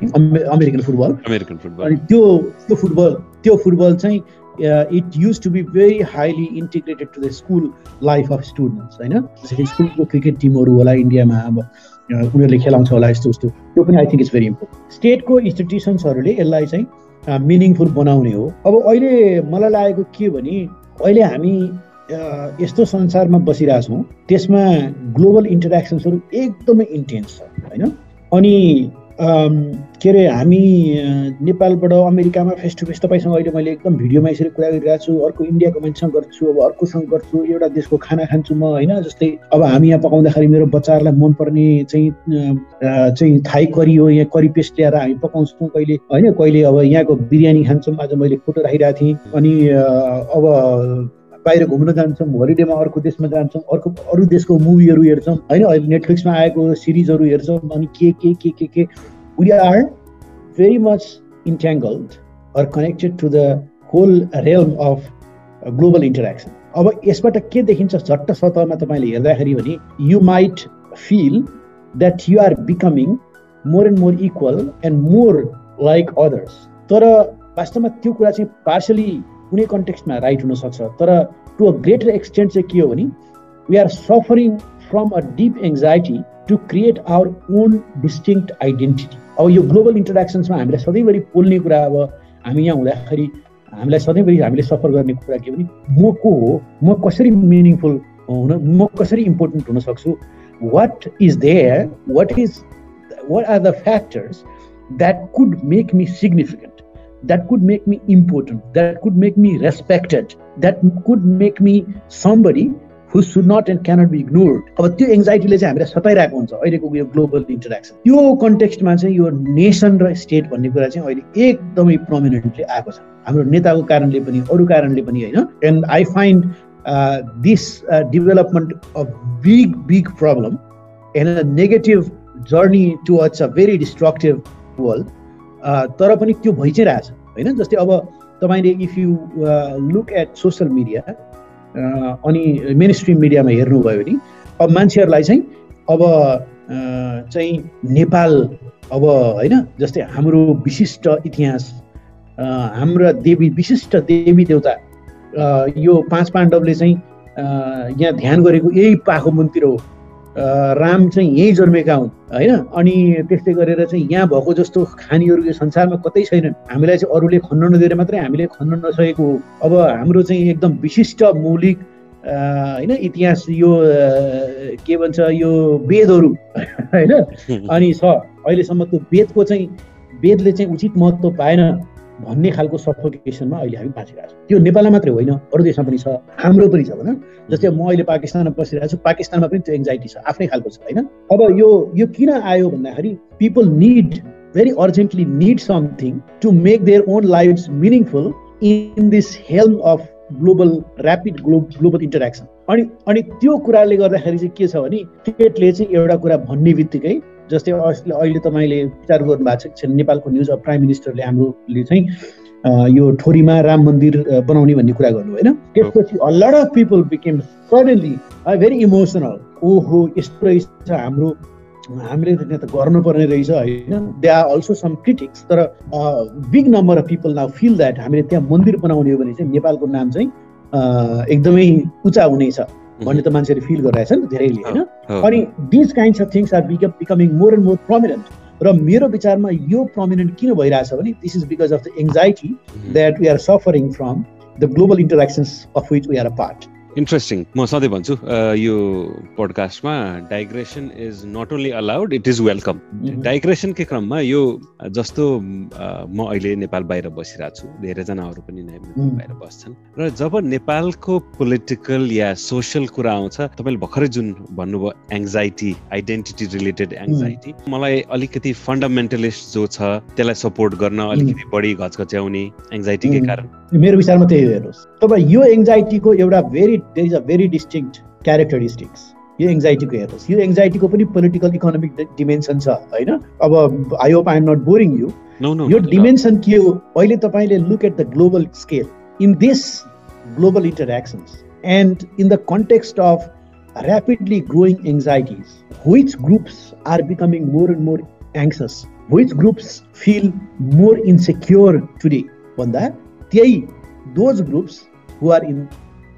अमेरिकन फुटबल। American football. अनि त्यो त्यो फुटबल त्यो फुटबल चाहिँ it used to be very highly integrated to the school life of students होइन जसरी स्कुलको क्रिकेट टिमहरू होला इन्डियामा अब उनीहरूले खेलाउँछ होला यस्तो यस्तो त्यो पनि I think it's very important स्टेटको इन्स्टिट्युसन्सहरूले यसलाई चाहिँ मिनिङफुल बनाउने हो अब अहिले मलाई लागेको के भने अहिले हामी यस्तो संसारमा बसिरहेछौँ त्यसमा ग्लोबल इन्टरेक्सन्सहरू एकदमै इन्टेन्स छ होइन अनि के अरे हामी नेपालबाट अमेरिकामा फेस टु फेस तपाईँसँग अहिले मैले एकदम भिडियोमा यसरी कुरा गरिरहेको छु अर्को इन्डियाको मान्छेसँग गर्छु अब अर्कोसँग गर्छु एउटा देशको खाना खान्छु म होइन? जस्तै अब हामी यहाँ पकाउँदाखेरि मेरो बच्चाहरूलाई मनपर्ने चाहिँ चाहिँ थाई करी हो यहाँ करी पेस्ट ल्याएर हामी पकाउँछौँ कहिले होइन? कहिले अब यहाँको बिरयानी खान्छौँ आज मैले फोटो राखिरहेको थिएँ अनि अब बाहिर घुम्न जान्छौँ होलिडेमा अर्को देशमा जान्छौँ अर्को अरू देशको मुभीहरू हेर्छौँ। होइन अहिले नेटफ्लिक्समा आएको सिरिजहरू हेर्छौँ अनि के के के के के। We are very much entangled or connected to the whole realm of global interaction अब यसबाट के देखिन्छ झट्ट सतहमा तपाईँले हेर्दाखेरि भने you might feel that you are becoming more and more equal and more like others तर वास्तवमा त्यो कुरा चाहिँ पार्सली कुनै कन्टेक्स्टमा राइट हुनसक्छ। तर टु अ ग्रेटर एक्सटेन्ट चाहिँ के हो भने we are suffering from a deep anxiety to create our own distinct identity अब यो ग्लोबल इन्टरेक्सन्समा हामीलाई सधैँभरि बोल्ने कुरा अब हामी यहाँ हुँदाखेरि हामीलाई सधैँभरि हामीले सफर गर्ने कुरा के भने म को हो म कसरी मिनिङफुल हुन म कसरी इम्पोर्टेन्ट हुन सक्छु what is there what is what are the factors that could make me significant that could make me important, that could make me respected, that could make me somebody who should not and cannot be ignored. अब त्यो एङ्जाइटीले चाहिँ हामीलाई सताइरहेको हुन्छ। अहिलेको यो global interaction त्यो कन्टेक्स्टमा चाहिँ यो नेसन र स्टेट भन्ने कुरा चाहिँ अहिले एकदमै प्रोमिनेन्टली आएको छ। हाम्रो नेताको कारणले पनि अरू कारणले पनि होइन। And I find this development a big big problem and a negative journey towards a very destructive world तर पनि त्यो भइ चाहिँ रहेछ होइन? जस्तै अब तपाईँले if you look at social media अनि मेन स्ट्रिम मिडियामा हेर्नुभयो भने अब मान्छेहरूलाई चाहिँ अब चाहिँ नेपाल अब होइन? जस्तै हाम्रो विशिष्ट इतिहास हाम्रा देवी विशिष्ट देवी देवता यो पाँच पाण्डवले चाहिँ यहाँ ध्यान गरेको यही पाखो मन्दिर हो। राम चाहिँ यहीँ जन्मेका हुन् होइन? अनि त्यस्तै गरेर चाहिँ यहाँ भएको जस्तो खानीहरू यो संसारमा कतै छैनन्। हामीलाई चाहिँ अरूले खन्न नदिएर मात्रै हामीले खन्न नसकेको हो। अब हाम्रो चाहिँ एकदम विशिष्ट मौलिक होइन इतिहास यो के भन्छ यो वेदहरू *laughs* होइन? *laughs* अनि छ अहिलेसम्म त्यो वेदको चाहिँ वेदले चाहिँ उचित महत्त्व पाएन। भन्ने खालको सफोकेसनमा अहिले हामी बाँचिरहेको छौँ। त्यो नेपालमा मात्रै होइन अरू देशमा पनि छ हाम्रो पनि छ भनौँ जस्तै म अहिले पाकिस्तानमा बसिरहेको छु पाकिस्तानमा पनि त्यो एङ्जाइटी छ आफ्नै खालको छ होइन। अब यो यो किन आयो भन्दाखेरि people need very urgently need something to make their own life meaningful in this helm of global rapid glo global interaction अनि अनि त्यो कुराले गर्दाखेरि चाहिँ के छ भने स्टेटले चाहिँ एउटा कुरा भन्ने बित्तिकै जस्तै अहिले तपाईँले विचार गर्नुभएको छ नेपालको न्युज अफ प्राइम मिनिस्टरले हाम्रोले चाहिँ यो ठोरीमा राम मन्दिर बनाउने भन्ने कुरा गर्नु होइन। त्यसपछि lot of people became suddenly very emotional ओहो यस्तो रहेछ हाम्रो हामीले त गर्नुपर्ने रहेछ होइन। They are also some critics तर big number of people now feel that हामीले त्यहाँ मन्दिर बनाउने हो भने चाहिँ नेपालको नाम चाहिँ एकदमै उचा हुनेछ। भन्ने त मान्छेले फिल गरिरहेछ नि त धेरैले होइन? अनि this kinds of things are become becoming more and more prominent र मेरो विचारमा यो प्रमिनेन्ट किन भइरहेछ भने this is because of the anxiety that we are suffering from the global interactions of which we are a part interesting म सधैँ भन्छु यो पोडकास्टमा digression is not only allowed it is welcome डाइग्रेसनकै क्रममा यो जस्तो म अहिले नेपाल बाहिर बसिरहेको छु धेरैजना अरू पनि बाहिर बस्छन् र जब नेपालको पोलिटिकल या सोसियल कुरा आउँछ तपाईँले भर्खरै जुन भन्नुभयो एङ्जाइटी आइडेन्टिटी रिलेटेड एङ्जाइटी मलाई अलिकति फन्डामेन्टलिस्ट जो छ त्यसलाई सपोर्ट गर्न अलिकति बढी घचघच्याउने एङ्जाइटीकै कारण? मेरो विचारमा त्यही हेर्नुहोस्। तपाईँ यो एङ्जाइटीको एउटा very there is a very distinct characteristics यो एङ्जाइटीको हेर्नुहोस् यो एङ्जाइटीको पनि पोलिटिकल इकोनोमिक डिमेन्सन छ होइन अब I hope I am not boring you यो डिमेन्सन के हो अहिले तपाईँले look at the global scale in this global interactions and in the context of rapidly growing anxieties, which groups are becoming more and more anxious, which groups feel more insecure today? भन्दा त्यही those groups who are in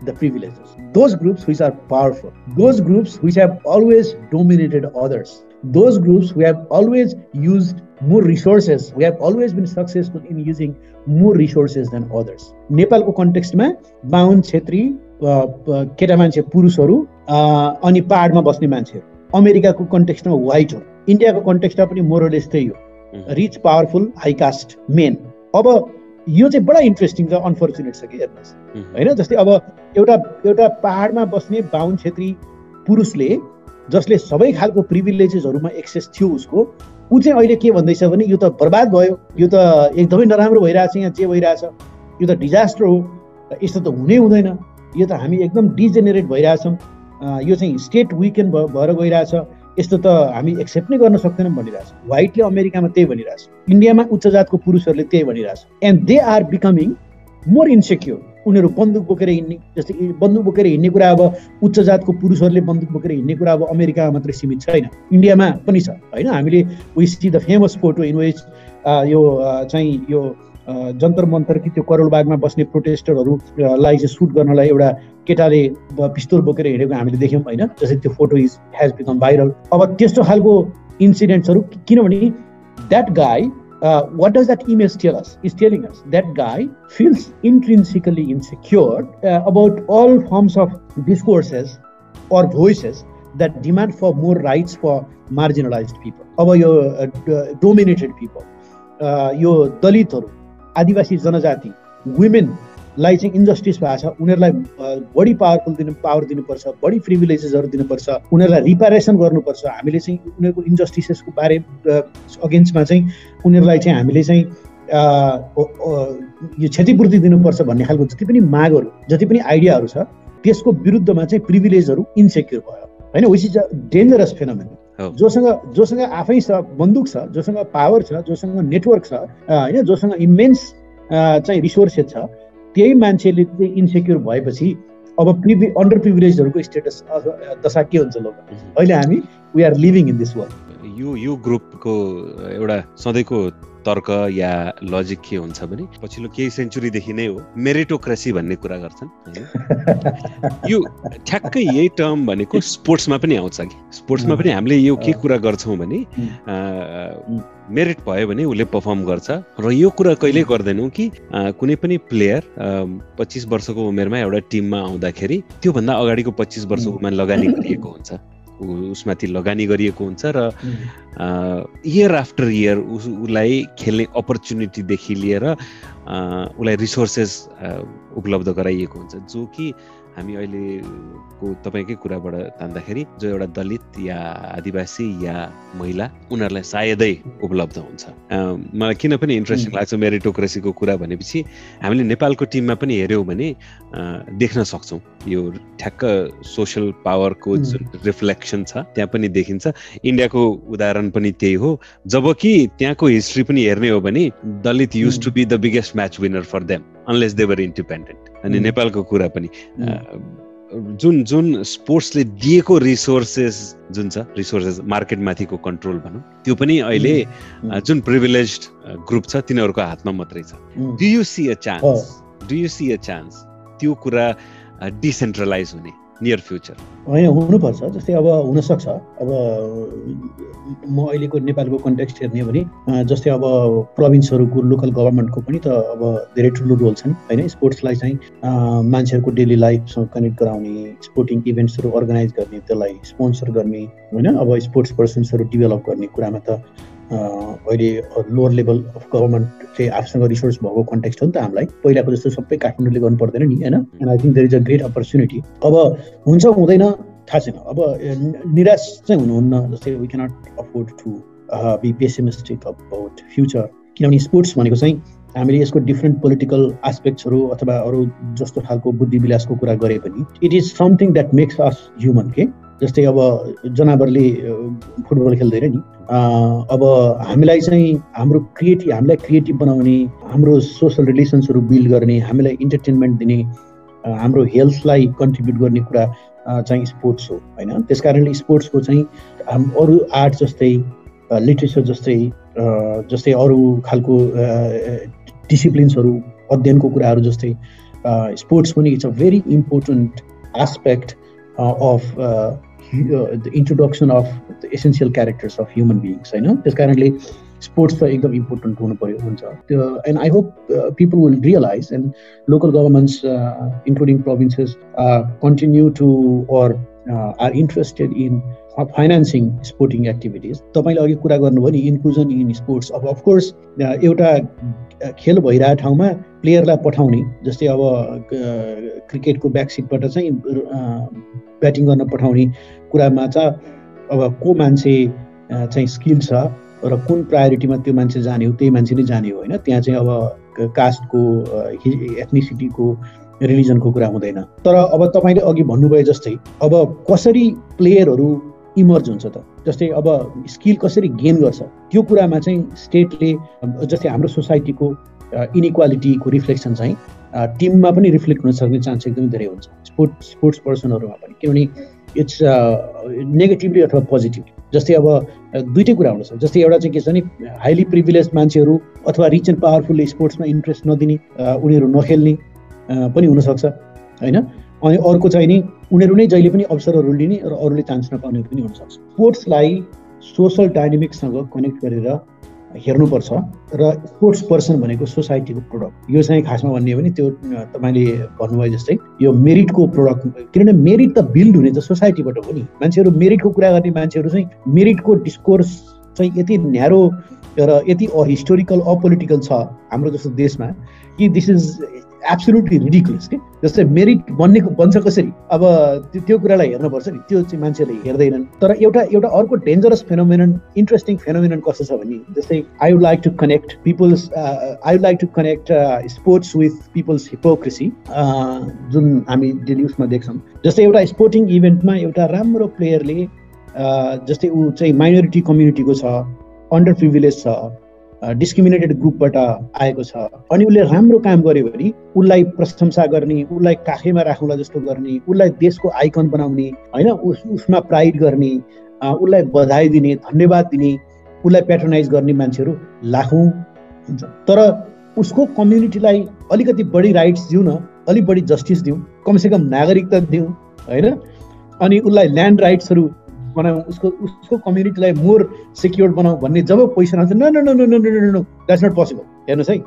the privileges, those groups which are powerful, those groups which have always dominated others, those groups who have always used more resources, we have always been successful in using more resources than others. नेपालको कन्टेक्स्टमा बाहुन छेत्री केटा मान्छे पुरुषहरू अनि पाहाडमा बस्ने मान्छेहरू अमेरिकाको कन्टेक्स्टमा white हो इन्डियाको कन्टेक्स्टमा पनि मोरलेस त्यही हो rich powerful high caste men अब यो चाहिँ बडा इन्ट्रेस्टिङ छ अनफर्चुनेट छ कि हेर्नुहोस्। होइन जस्तै अब एउटा एउटा पाहाडमा बस्ने बाहुन छेत्री पुरुषले जसले सबै खालको प्रिभिलेजेसहरूमा एक्सेस थियो उसको ऊ चाहिँ अहिले के भन्दैछ भने यो त बर्बाद भयो यो त एकदमै नराम्रो भइरहेछ यहाँ जे भइरहेछ यो त डिजास्टर हो यस्तो त हुनै हुँदैन। यो त हामी एकदम डिजेनेरेट भइरहेछौँ। यो चाहिँ स्टेट विकेन्ड भएर गइरहेछ। यस्तो त हामी एक्सेप्ट नै गर्न सक्दैनौँ भनिरहेछ। व्हाइटले अमेरिकामा त्यही भनिरहेछ। इन्डियामा उच्च जातको पुरुषहरूले त्यही भनिरहेछ। And they are becoming more insecure उनीहरू बन्दुक बोकेर हिँड्ने जस्तै बन्दुक बोकेर हिँड्ने कुरा अब उच्च जातको पुरुषहरूले बन्दुक बोकेर हिँड्ने कुरा अब अमेरिकामा मात्रै सीमित छैन। इन्डियामा पनि छ। होइन हामीले we see the famous photo in which यो चाहिँ यो जन्तर मन्तर कि त्यो करोडबागमा बस्ने प्रोटेस्टरहरूलाई चाहिँ सुट गर्नलाई एउटा केटाले पिस्तोल बोकेर हिँडेको हामीले देख्यौँ होइन? जस्तै त्यो photo is has become viral अब त्यस्तो खालको इन्सिडेन्ट्सहरू किनभने that guy what does that image tell us is telling us that guy feels intrinsically insecure about all forms of discourses or voices that demand for more rights for marginalize people अब यो dominated people यो दलितहरू आदिवासी जनजाति वुमेनलाई चाहिँ injustice भएको छ उनीहरूलाई बढी पावरफुल दिनु पावर दिनुपर्छ बढी प्रिभिलेजेसहरू दिनुपर्छ उनीहरूलाई रिपारेसन गर्नुपर्छ। हामीले चाहिँ उनीहरूको इन्जस्टिसेसको बारे अगेन्स्टमा चाहिँ उनीहरूलाई चाहिँ हामीले चाहिँ यो क्षतिपूर्ति दिनुपर्छ भन्ने खालको जति पनि मागहरू जति पनि आइडियाहरू छ त्यसको विरुद्धमा चाहिँ प्रिभिलेजहरू इन्सेक्योर भयो। होइन which is a dangerous phenomenon जोसँग जोसँग आफै छ बन्दुक छ जोसँग पावर छ जोसँग नेटवर्क छ होइन जोसँग इमेन्स चाहिँ रिसोर्सेस छ त्यही मान्छेले चाहिँ इन्सेक्योर भएपछि अब प्रिभि अन्डर प्रिभिलेजहरूको स्टेटस दशा के हुन्छ लोक अहिले हामी we are living in this world यो यो ग्रुपको एउटा सधैँको तर्क या लजिक के हुन्छ भने पछिल्लो केही सेन्चुरीदेखि नै हो। मेरिटोक्रेसी भन्ने कुरा गर्छन्। *laughs* यो ठ्याक्कै यही टर्म भनेको स्पोर्ट्समा पनि आउँछ कि। स्पोर्ट्समा पनि हामीले यो के कुरा गर्छौँ भने मेरिट भयो भने उसले पर्फर्म गर्छ। र यो कुरा कहिल्यै गर्दैनौँ कि कुनै पनि प्लेयर पच्चिस वर्षको उमेरमा एउटा टिममा आउँदाखेरि त्योभन्दा अगाडिको पच्चिस वर्षको उमेर लगानी गरिएको हुन्छ। उसमाथि लगानी गरिएको हुन्छ र इयर आफ्टर इयर उसलाई खेल्ने अपर्च्युनिटीदेखि लिएर उसलाई रिसोर्सेस उपलब्ध गराइएको हुन्छ जो कि हामी अहिलेको तपाईँकै कुराबाट तान्दाखेरि जो एउटा दलित या आदिवासी या महिला उनीहरूलाई सायदै उपलब्ध हुन्छ। मलाई किन पनि इन्ट्रेस्टिङ लाग्छ मेरिटोक्रेसीको कुरा भनेपछि हामीले नेपालको टिममा पनि हेऱ्यौँ भने देख्न सक्छौँ। यो ठ्याक्क सोसियल पावरको जुन रिफ्लेक्सन छ त्यहाँ पनि देखिन्छ। इन्डियाको उदाहरण पनि त्यही हो। जब कि त्यहाँको हिस्ट्री पनि हेर्ने हो भने Dalit used to be the biggest match winner for them unless they're independent अनि नेपालको कुरा पनि जुन जुन स्पोर्ट्सले दिएको रिसोर्सेस जुन छ रिसोर्सेस मार्केटमाथिको कन्ट्रोल भनौँ त्यो पनि अहिले जुन प्रिभिलेज ग्रुप छ तिनीहरूको हातमा मात्रै छ do you see a chance do you see a chance त्यो कुरा डिसेन्ट्रलाइज हुने नियर फ्युचर होइन हुनुपर्छ जस्तै अब हुनसक्छ। अब म अहिलेको नेपालको कन्टेक्स्ट हेर्ने भने जस्तै अब प्रोभिन्सहरूको लोकल गभर्मेन्टको पनि त अब धेरै ठुलो रोल छन् होइन? स्पोर्ट्सलाई चाहिँ मान्छेहरूको डेली लाइफसँग कनेक्ट गराउने स्पोर्टिङ इभेन्ट्सहरू अर्गनाइज गर्ने त्यसलाई स्पोन्सर गर्ने होइन? अब स्पोर्ट्स पर्सन्सहरू डेभलप गर्ने कुरामा त अहिले लोवर लेभल अफ गभर्मेन्ट चाहिँ आफूसँग रिसोर्स भएको कन्टेक्स्ट हो नि त हामीलाई। पहिलाको जस्तो सबै काठमाडौँले गर्नु पर्दैन नि होइन? And I think there is a great opportunity अब हुन्छ हुँदैन थाहा छैन। अब निराश चाहिँ हुनुहुन्न जस्तै we cannot afford to be pessimistic about future किनभने स्पोर्ट्स भनेको चाहिँ हामीले यसको डिफ्रेन्ट पोलिटिकल एस्पेक्ट्सहरू अथवा अरू जस्तो खालको बुद्धि विलासको कुरा गरे पनि it is something that makes us human के जस्तै अब जनावरले फुटबल खेल्दैन नि। अब हामीलाई चाहिँ हाम्रो क्रिएटिभ हामीलाई क्रिएटिभ बनाउने हाम्रो सोसल रिलेसन्सहरू बिल्ड गर्ने हामीलाई इन्टरटेनमेन्ट दिने हाम्रो हेल्थलाई कन्ट्रिब्युट गर्ने कुरा चाहिँ स्पोर्ट्स हो होइन? त्यस कारणले स्पोर्ट्सको चाहिँ हाम अरू आर्ट जस्तै लिट्रेचर जस्तै जस्तै अरू खालको डिसिप्लिन्सहरू अध्ययनको कुराहरू जस्तै स्पोर्ट्स पनि it's a very important aspect of the introduction of the essential characters of human beings होइन त्यस कारणले स्पोर्ट्स त एकदम इम्पोर्टेन्ट हुनु पऱ्यो हुन्छ। त्यो and I hope people will realize and local governments including provinces continue to or are interested in financing sporting activities तपाईँले अघि कुरा गर्नुभयो नि इन्क्लुजन इन स्पोर्ट्स अब अफकोर्स एउटा खेल भइरहेको ठाउँमा प्लेयरलाई पठाउने जस्तै अब क्रिकेटको ब्याकसिटबाट चाहिँ ब्याटिङ गर्न पठाउने कुरामा चाहिँ अब को मान्छे चाहिँ स्किल छ र कुन प्रायोरिटीमा त्यो मान्छे जाने हो त्यही मान्छे नै जाने हो होइन? त्यहाँ चाहिँ अब कास्टको एथनिसिटीको रिलिजनको कुरा हुँदैन। तर अब तपाईँले अघि भन्नुभयो जस्तै अब कसरी प्लेयरहरू इमर्ज हुन्छ त? जस्तै अब स्किल कसरी गेन गर्छ? त्यो कुरामा चाहिँ स्टेटले जस्तै हाम्रो सोसाइटीको इनइक्वालिटीको रिफ्लेक्सन चाहिँ टिममा पनि रिफ्लेक्ट हुन सक्ने चान्स एकदमै धेरै हुन्छ। स्पोर्ट्स स्पोर्ट्स पर्सनहरूमा पनि। किनभने इट्स नेगेटिभली अथवा पोजिटिभली जस्तै अब दुइटै कुरा हुनसक्छ। जस्तै एउटा चाहिँ के छ भने हाइली प्रिभिलेज मान्छेहरू अथवा रिच एन्ड पावरफुलले स्पोर्ट्समा इन्ट्रेस्ट नदिने उनीहरू नखेल्ने पनि हुनसक्छ होइन? अनि अर्को चाहिँ नि उनीहरू नै जहिले पनि अवसरहरू लिने र अरूले चान्स नपाउने पनि हुनसक्छ। स्पोर्ट्सलाई सोसल डाइनामिक्ससँग कनेक्ट गरेर हेर्नुपर्छ र स्पोर्ट्स पर्सन भनेको सोसाइटीको प्रोडक्ट यो चाहिँ खासमा भन्ने हो भने त्यो तपाईँले भन्नुभयो जस्तै यो मेरिटको प्रोडक्ट किनभने मेरिट त बिल्ड हुने त सोसाइटीबाट हो नि। मान्छेहरू मेरिटको कुरा गर्ने मान्छेहरू चाहिँ मेरिटको डिस्कोर्स चाहिँ यति न्यारो र यति हिस्टोरिकल अपोलिटिकल छ हाम्रो जस्तो देशमा कि दिस इज एब्सोल्युटली रिडिकुलस के जस्तै मेरिट बन्नेको बन्छ कसरी? अब त्यो कुरालाई हेर्नुपर्छ नि। त्यो चाहिँ मान्छेले हेर्दैनन्। तर एउटा एउटा अर्को डेन्जरस फेनोमेनन इन्ट्रेस्टिङ फेनोमेनन कस्तो छ भने जस्तै I would like to connect peoples I would like to connect sports with peoples hypocrisy जुन हामी डेली उसमा देख्छौँ। जस्तै एउटा स्पोर्टिङ इभेन्टमा एउटा राम्रो प्लेयरले जस्तै ऊ चाहिँ माइनोरिटी कम्युनिटीको छ अन्डर प्रिभिलेज छ डिस्क्रिमिनेटेड ग्रुपबाट आएको छ। अनि उसले राम्रो काम गर्यो भने उसलाई प्रशंसा गर्ने उसलाई काखैमा राख्नुलाई जस्तो गर्ने उसलाई देशको आइकन बनाउने होइन उस उसमा प्राइड गर्ने उसलाई बधाई दिने धन्यवाद दिने उसलाई पेट्रोनाइज गर्ने मान्छेहरू लाखौँ तर उसको कम्युनिटीलाई अलिकति बढी राइट्स दिउँ न अलिक बढी जस्टिस दिउँ कमसेकम नागरिकता दिउँ होइन अनि उसलाई ल्यान्ड राइट्सहरू बनाऊ उसको उसको कम्युनिटीलाई मोर सेक्योर बनाऊ भन्ने जब पोजिसन आउँछ न न न न नो द्याट्स नट पोसिबल हेर्नुहोस् है।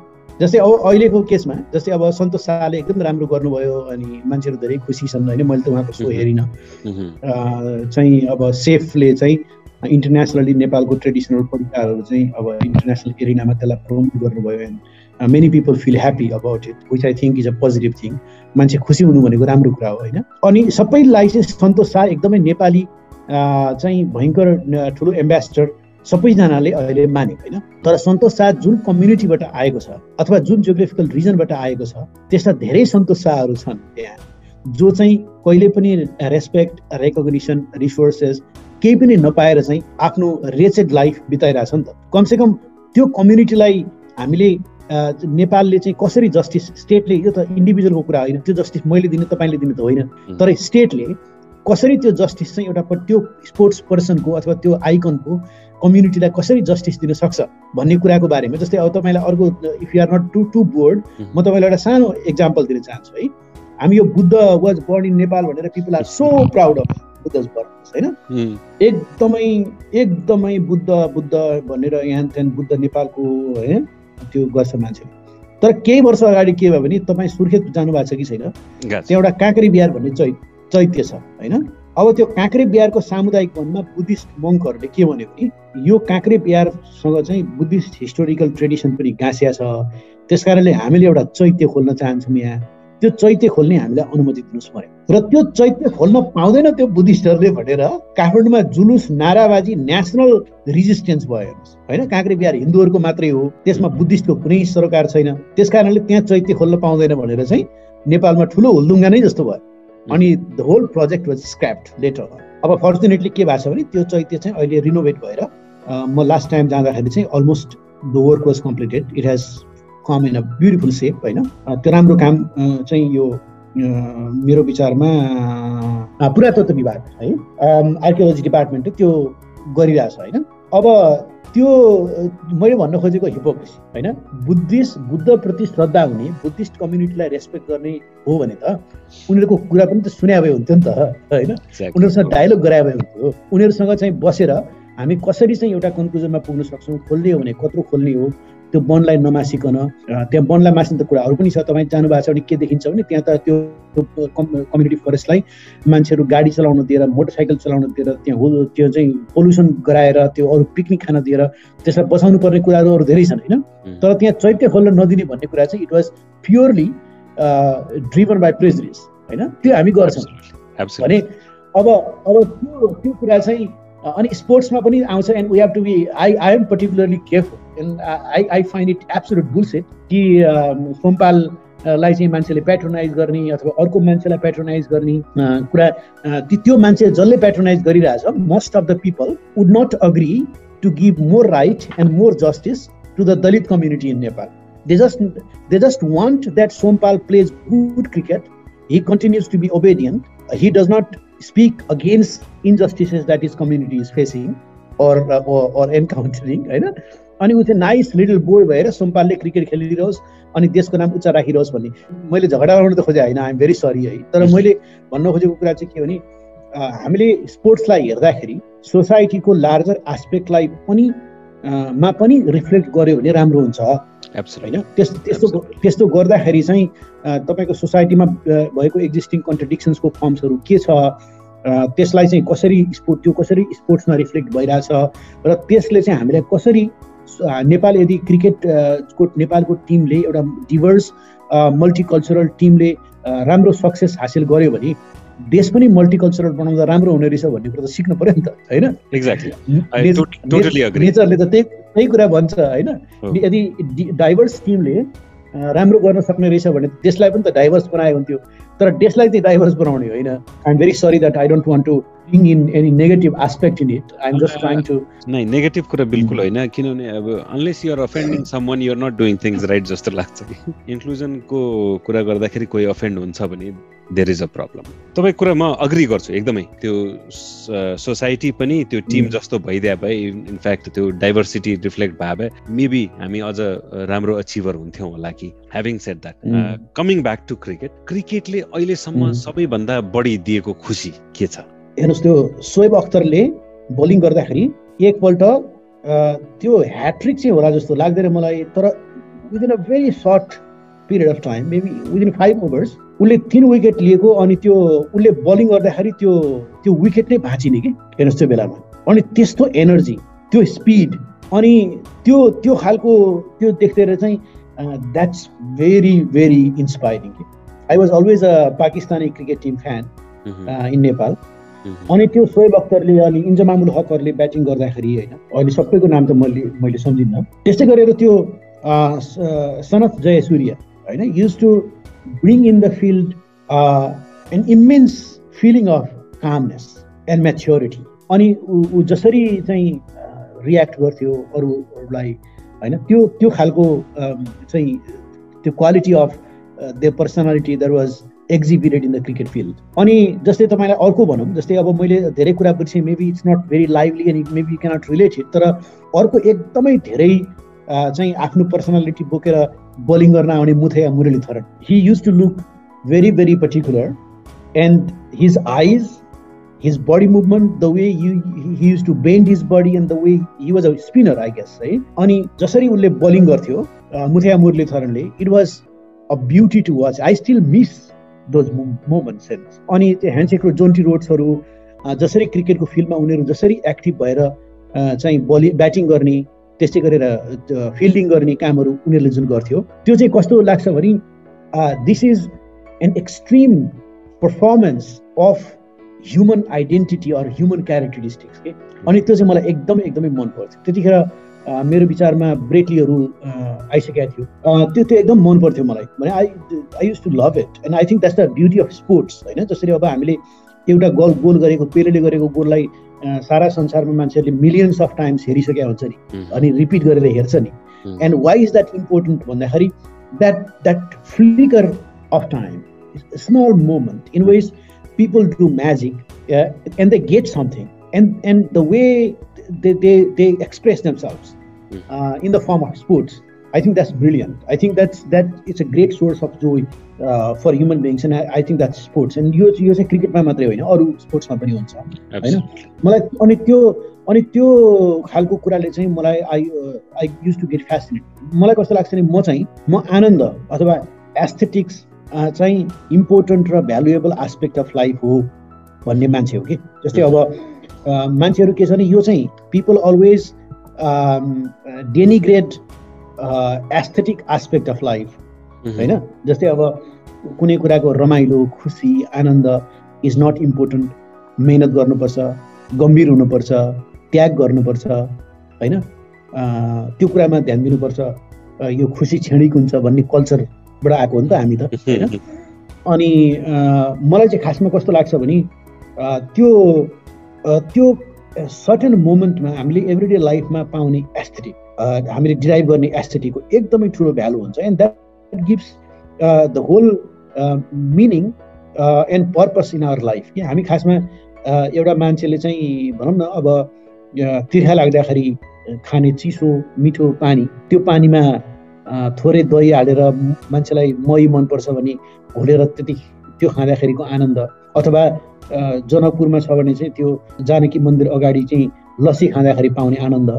जस्तै अब अहिलेको केसमा जस्तै अब सन्तोष शाहले एकदम राम्रो गर्नुभयो अनि मान्छेहरू धेरै खुसी छन् होइन मैले त उहाँको सो हेरिनँ। चाहिँ अब सेफले चाहिँ इन्टरनेसनली नेपालको ट्रेडिसनल परिकारहरू चाहिँ अब इन्टरनेसनल एरिनामा त्यसलाई प्रमोट गर्नुभयो and many people feel happy about it which I think is a positive thing मान्छे खुसी हुनु भनेको राम्रो कुरा हो होइन। अनि सबैलाई चाहिँ सन्तोष शाह एकदमै नेपाली चाहिँ भयङ्कर ठुलो एम्बेसडर सबैजनाले अहिले माने होइन? तर सन्तोष शाह जुन कम्युनिटीबाट आएको छ अथवा जुन जियोग्राफिकल रिजनबाट आएको छ त्यस्ता धेरै सन्तोष शाहहरू छन् त्यहाँ जो चाहिँ कहिले पनि रेस्पेक्ट रेकग्निसन रिसोर्सेस केही पनि नपाएर चाहिँ आफ्नो रेचेड लाइफ बिताइरहेछ नि त। कमसेकम त्यो कम्युनिटीलाई हामीले नेपालले चाहिँ कसरी जस्टिस स्टेटले यो त इन्डिभिजुअलको कुरा होइन त्यो जस्टिस मैले दिने तपाईँले दिने त होइन। तर स्टेटले कसरी त्यो जस्टिस चाहिँ एउटा त्यो स्पोर्ट्स पर्सनको अथवा त्यो आइकनको कम्युनिटीलाई कसरी जस्टिस दिन सक्छ भन्ने कुराको बारेमा जस्तै अब तपाईँलाई अर्को if you are not too too bored म तपाईँलाई एउटा सानो इक्जाम्पल दिन चाहन्छु है। हामी यो Buddha was born in Nepal भनेर people are so proud of Buddha होइन। एकदमै एकदमै बुद्ध बुद्ध भनेर यहाँ त्यहाँ बुद्ध नेपालको होइन त्यो गर्छ मान्छेले। तर केही वर्ष अगाडि के भयो भने तपाईँ सुर्खेत जानुभएको छ कि छैन? त्यहाँ एउटा काँक्री बिहार भन्ने चै चैत्य छ होइन? अब त्यो काँक्रे बिहारको सामुदायिक वनमा बुद्धिस्ट मङ्कहरूले के भन्यो भने यो काँक्रे बिहारसँग चाहिँ बुद्धिस्ट हिस्टोरिकल ट्रेडिसन पनि गाँसिया छ। त्यस कारणले हामीले एउटा चैत्य खोल्न चाहन्छौँ यहाँ। त्यो चैत्य खोल्ने हामीलाई अनुमति दिनुहोस् पर्यो र त्यो चैत्य खोल्न पाउँदैन त्यो बुद्धिस्टहरूले भनेर काठमाडौँमा जुलुस नाराबाजी नेसनल रिजिस्टेन्स भयो हेर्नुहोस्। होइन? काँक्रे बिहार हिन्दूहरूको मात्रै हो। त्यसमा बुद्धिस्टको कुनै सरकार छैन। त्यस कारणले त्यहाँ चैत्य खोल्न पाउँदैन भनेर चाहिँ नेपालमा ठुलो हुलदुङ्गा नै जस्तो भयो। अनि the whole project was scrapped later अब फर्चुनेटली के भएको छ भने त्यो चैत्य चाहिँ अहिले रिनोभेट भएर म लास्ट टाइम जाँदाखेरि चाहिँ almost the work was completed it has come in a beautiful shape होइन? त्यो राम्रो काम चाहिँ यो मेरो विचारमा पुरातत्व विभाग है? आर्कियोलोजी डिपार्टमेन्टले त्यो गरिरहेछ होइन? अब त्यो मैले भन्न खोजेको हिपोक्रेसी होइन? बुद्धिस्ट बुद्धप्रति श्रद्धा हुने बुद्धिस्ट कम्युनिटीलाई रेस्पेक्ट गर्ने हो भने त उनीहरूको कुरा पनि त सुने भए हुन्थ्यो नि त होइन? उनीहरूसँग डायलग गराए भए हुन्थ्यो। उनीहरूसँग चाहिँ बसेर हामी कसरी चाहिँ एउटा कन्क्लुजनमा पुग्न सक्छौँ खोल्ने हो भने कत्रो खोल्ने हो? त्यो वनलाई नमासिकन त्यहाँ वनलाई मास्ने त कुराहरू पनि छ। तपाईँ जानु भएको छ भने के देखिन्छ भने त्यहाँ त त्यो कम्युनिटी फरेस्टलाई मान्छेहरू गाडी चलाउन दिएर मोटरसाइकल चलाउन दिएर त्यहाँ हो त्यो चाहिँ पोल्युसन गराएर त्यो अरू पिकनिक खान दिएर त्यसलाई बचाउनु पर्ने कुराहरू अरू धेरै छन् होइन? तर त्यहाँ चैत्य खोल्न नदिने भन्ने कुरा चाहिँ it was purely driven by pressures होइन? त्यो हामी गर्छौँ। भने अब अब त्यो त्यो कुरा चाहिँ अनि स्पोर्ट्समा पनि आउँछ and we have to be I I am particularly careful and I I find it absolute bullshit कि सोमपाललाई चाहिँ मान्छेले पेट्रोनाइज गर्ने अथवा अर्को मान्छेलाई पेट्रोनाइज गर्ने कुरा त्यो मान्छे जसले पेट्रोनाइज गरिरहेछ most of the people would not agree to give more right and more justice to the Dalit community in Nepal they just they just want that Sompal plays good cricket he continues to be obedient. He does not speak against injustices that his community is facing or or, or encountering होइन अनि ऊ चाहिँ nice little boy भएर सोमपालले cricket खेलिरहोस् अनि देशको नाम उच्च राखिरहोस् भन्ने। मैले झगडा गर्नु त खोजेँ होइन आइएम भेरी सरी है। तर मैले भन्न खोजेको कुरा चाहिँ के भने हामीले स्पोर्ट्सलाई हेर्दाखेरि सोसाइटीको लार्जर एस्पेक्टलाई पनि मा पनि रिफ्लेक्ट गर्यो भने राम्रो हुन्छ। होइन? त्यस्तो त्यस्तो गर्दाखेरि चाहिँ तपाईँको सोसाइटीमा भएको एक्जिस्टिङ कन्ट्रडिक्सन्सको फर्म्सहरू के छ? त्यसलाई चाहिँ कसरी स्पोर्ट त्यो कसरी स्पोर्ट्समा रिफ्लेक्ट भइरहेछ? र त्यसले चाहिँ हामीलाई कसरी नेपाल यदि क्रिकेटको नेपालको टिमले एउटा डिभर्स मल्टिकल्चरल टिमले राम्रो सक्सेस हासिल गर्यो भने देश पनि मल्टिकल्चरल बनाउँदा राम्रो हुने रहेछ भन्ने कुरा त सिक्नु पऱ्यो नि त होइन? एक्ज्याक्टली नेचरले त त्यही त्यही कुरा भन्छ होइन? यदि डाइभर्स टिमले राम्रो गर्न सक्ने रहेछ भने देशलाई पनि त डाइभर्स बनायो हुन्थ्यो। तर देशलाई चाहिँ डाइभर्स बनाउने होइन। I'm very sorry that I don't want to bring in any negative aspect in it I am just trying to नै नेगेटिभ कुरा बिल्कुल होइन। किनभने अब unless you're offending someone you're not doing things right जस्तो लाग्छ। कि इन्क्लुजनको कुरा गर्दाखेरि कोही अफेन्ड हुन्छ भने देयर इज अ प्रब्लम तपाईँ कुरा म अग्री गर्छु एकदमै। त्यो सोसाइटी पनि त्यो टिम जस्तो भइदिए भए इनफ्याक्ट त्यो डाइभर्सिटी रिफ्लेक्ट भए भए मेबी हामी अझ राम्रो अचिभर हुन्थ्यौँ होला कि। Having set that coming back to cricket क्रिकेटले अहिलेसम्म सबैभन्दा बढी दिएको खुसी के छ? हेर्नुहोस् त्यो सोएब अख्तरले बोलिङ गर्दाखेरि एकपल्ट त्यो ह्याट्रिक चाहिँ होला जस्तो लाग्दैन मलाई तर within a very short period of time maybe within five overs उसले तिन विकेट लिएको अनि त्यो उसले बलिङ गर्दाखेरि त्यो त्यो विकेट नै भाँचिने कि हेर्नुहोस् त्यो बेलामा। अनि त्यस्तो एनर्जी त्यो स्पिड अनि त्यो त्यो खालको त्यो देख्दै चाहिँ that's very very inspiring I was always a Pakistani cricket team fan in Nepal अनि त्यो सोएब अख्तरले अनि इन्जमामुल हकहरूले ब्याटिङ गर्दाखेरि होइन अहिले सबैको नाम त मैले मैले सम्झिनँ त्यस्तै गरेर त्यो सनत जयसूर्य होइन used to bring in the field an immense feeling of calmness and maturity अनि ऊ जसरी चाहिँ रियाक्ट गर्थ्यो अरूहरूलाई होइन त्यो त्यो खालको चाहिँ त्यो quality of the personality there was exhibited in the cricket field अनि जस्तै तपाईँलाई अर्को भनौँ जस्तै अब मैले धेरै कुरा बिर्सेँ maybe it's not very lively and maybe cannot related तर अर्को एकदमै धेरै चाहिँ आफ्नो पर्सनालिटी बोकेर बोलिङ गर्न आउने Muthiah Muralitharan he used to look very very particular and his eyes his body movement the way he used to bend his body and the way he was a spinner I guess है अनि जसरी उसले bowling गर्थ्यो Muthiah मुरलीधरनले it was a beauty to watch I still miss those moments अनि त्यो handshake र Jonty रोड्सहरू जसरी क्रिकेटको फिल्डमा उनीहरू जसरी एक्टिभ भएर चाहिँ बलि ब्याटिङ गर्ने त्यस्तै गरेर फिल्डिङ गर्ने कामहरू उनीहरूले जुन गर्थ्यो त्यो चाहिँ कस्तो लाग्छ भने this is an extreme performance of human identity or human characteristics के अनि त्यो चाहिँ मलाई एकदमै एकदमै मन पर्थ्यो। त्यतिखेर मेरो विचारमा ब्रेटलीहरू आइसकेका थियो। त्यो त्यो एकदम मन पर्थ्यो मलाई। भने I I used to love it and I think that's the beauty of sports होइन? जसरी अब हामीले एउटा गोल गोल गरेको पेलेले गरेको गोललाई सारा संसारमा मान्छेहरूले मिलियन्स अफ टाइम्स हेरिसकेका हुन्छ नि अनि रिपिट गरेर हेर्छ नि and why is that important भन्दाखेरि that that flicker of time small moment in which people do magic and they get something and and the way they, they, they express themselves hmm. uh, in the form of sports. I think that's brilliant. I think that's that it's a great source of joy uh, for human beings, and I, I think that's sports. And यो यो चाहिँ क्रिकेटमा मात्रै होइन अरू स्पोर्ट्समा पनि हुन्छ होइन मलाई अनि त्यो अनि त्यो खालको कुराले चाहिँ मलाई I I use to get fascinate मलाई कस्तो लाग्छ भने म चाहिँ म आनन्द अथवा एस्थेटिक्स चाहिँ इम्पोर्टेन्ट र भ्यालुएबल एस्पेक्ट अफ लाइफ हो भन्ने मान्छे हो कि जस्तै अब मान्छेहरू के छ भने यो चाहिँ people always denigrate aesthetic aspect of life होइन? जस्तै अब कुनै कुराको रमाइलो खुसी आनन्द इज नट इम्पोर्टेन्ट मेहनत गर्नुपर्छ गम्भीर हुनुपर्छ त्याग गर्नुपर्छ होइन? त्यो कुरामा ध्यान दिनुपर्छ। यो खुसी क्षणिक हुन्छ भन्ने कल्चरबाट आएको हो नि त हामी त *laughs* होइन? अनि मलाई चाहिँ खासमा कस्तो लाग्छ भने त्यो त्यो सर्टेन मोमेन्टमा हामीले एभ्रिडे लाइफमा पाउने एस्थेटिक हामीले डिराइभ गर्ने एस्थेटिकको एकदमै ठुलो भ्यालु हुन्छ। And that gives the whole meaning and purpose in our life कि हामी खासमा एउटा मान्छेले चाहिँ भनौँ न अब तिर्खा लाग्दाखेरि खाने चिसो मिठो पानी त्यो पानीमा थोरै दही हालेर मान्छेलाई मही मनपर्छ भने घोलेर त्यति त्यो खाँदाखेरिको आनन्द अथवा जनकपुरमा छ भने चाहिँ त्यो जानकी मन्दिर अगाडि चाहिँ लस्सी खाँदाखेरि पाउने आनन्द।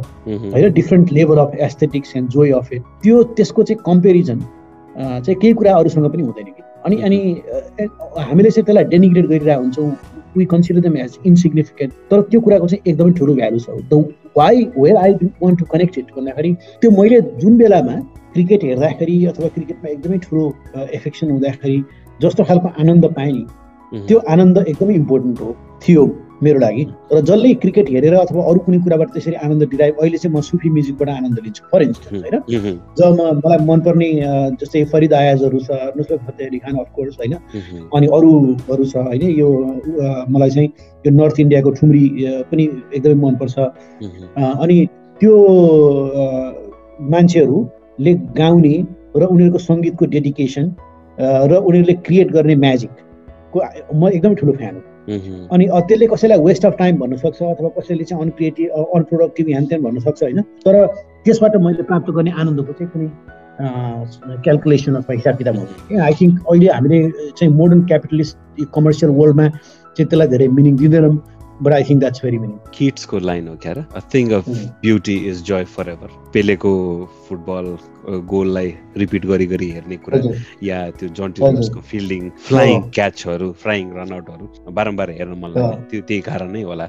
होइन different level of aesthetics and joy of it त्यो त्यसको चाहिँ कम्पेरिजन चाहिँ केही कुरा अरूसँग पनि हुँदैन कि। अनि अनि हामीले चाहिँ त्यसलाई डेनिग्रेट गरिरहेको हुन्छौँ। We consider them as insignificant तर त्यो कुराको चाहिँ एकदमै ठुलो भ्यालु छ। The why where I want to connect it भन्दाखेरि त्यो मैले जुन बेलामा क्रिकेट हेर्दाखेरि अथवा क्रिकेटमा एकदमै ठुलो एफेक्सन हुँदाखेरि जस्तो खालको आनन्द पाएँ नि त्यो आनन्द एकदमै इम्पोर्टेन्ट हो थियो। मेरो लागि। र जसले क्रिकेट हेरेर अथवा अरू कुनै कुराबाट त्यसरी आनन्द दिइरहेको अहिले चाहिँ म सुफी म्युजिकबाट आनन्द लिन्छु। फर इन्स्टेन्स होइन? जब म मलाई मनपर्ने जस्तै फरिद आयाजहरू छ नुसरत फतेह अली खान अफकोर्स होइन? अनि अरूहरू छ होइन? यो मलाई चाहिँ यो नर्थ इन्डियाको ठुम्री पनि एकदमै मनपर्छ। अनि त्यो मान्छेहरूले गाउने र उनीहरूको सङ्गीतको डेडिकेसन र उनीहरूले क्रिएट गर्ने म्याजिक को म एकदमै ठुलो फ्यान हो। अनि त्यसले कसैलाई वेस्ट अफ टाइम भन्नु सक्छ अथवा कसैले चाहिँ अनक्रिएटिभ अनप्रोडक्टिभ ह्यान त्यान भन्नु सक्छ होइन। तर त्यसबाट मैले प्राप्त गर्ने आनन्दको चाहिँ कुनै क्यालकुलेसन अथवा हिसाब किताब हुँदैन आई थिङ्क अहिले हामीले चाहिँ मोडर्न क्यापिटलिस्ट कमर्सियल वर्ल्डमा चाहिँ त्यसलाई धेरै मिनिङ दिँदैनौँ। But I think that's very meaning किट्सको line हो क्या a thing of beauty is joy forever पेलेको football गोललाई रिपिट गरी गरी हेर्ने कुरा या त्यो जन्टिसको फिल्डिङ फ्लाइङ क्याचहरू फ्लाइङ रनआउटहरू बारम्बार हेर्न मन लाग्यो त्यो त्यही कारण नै होला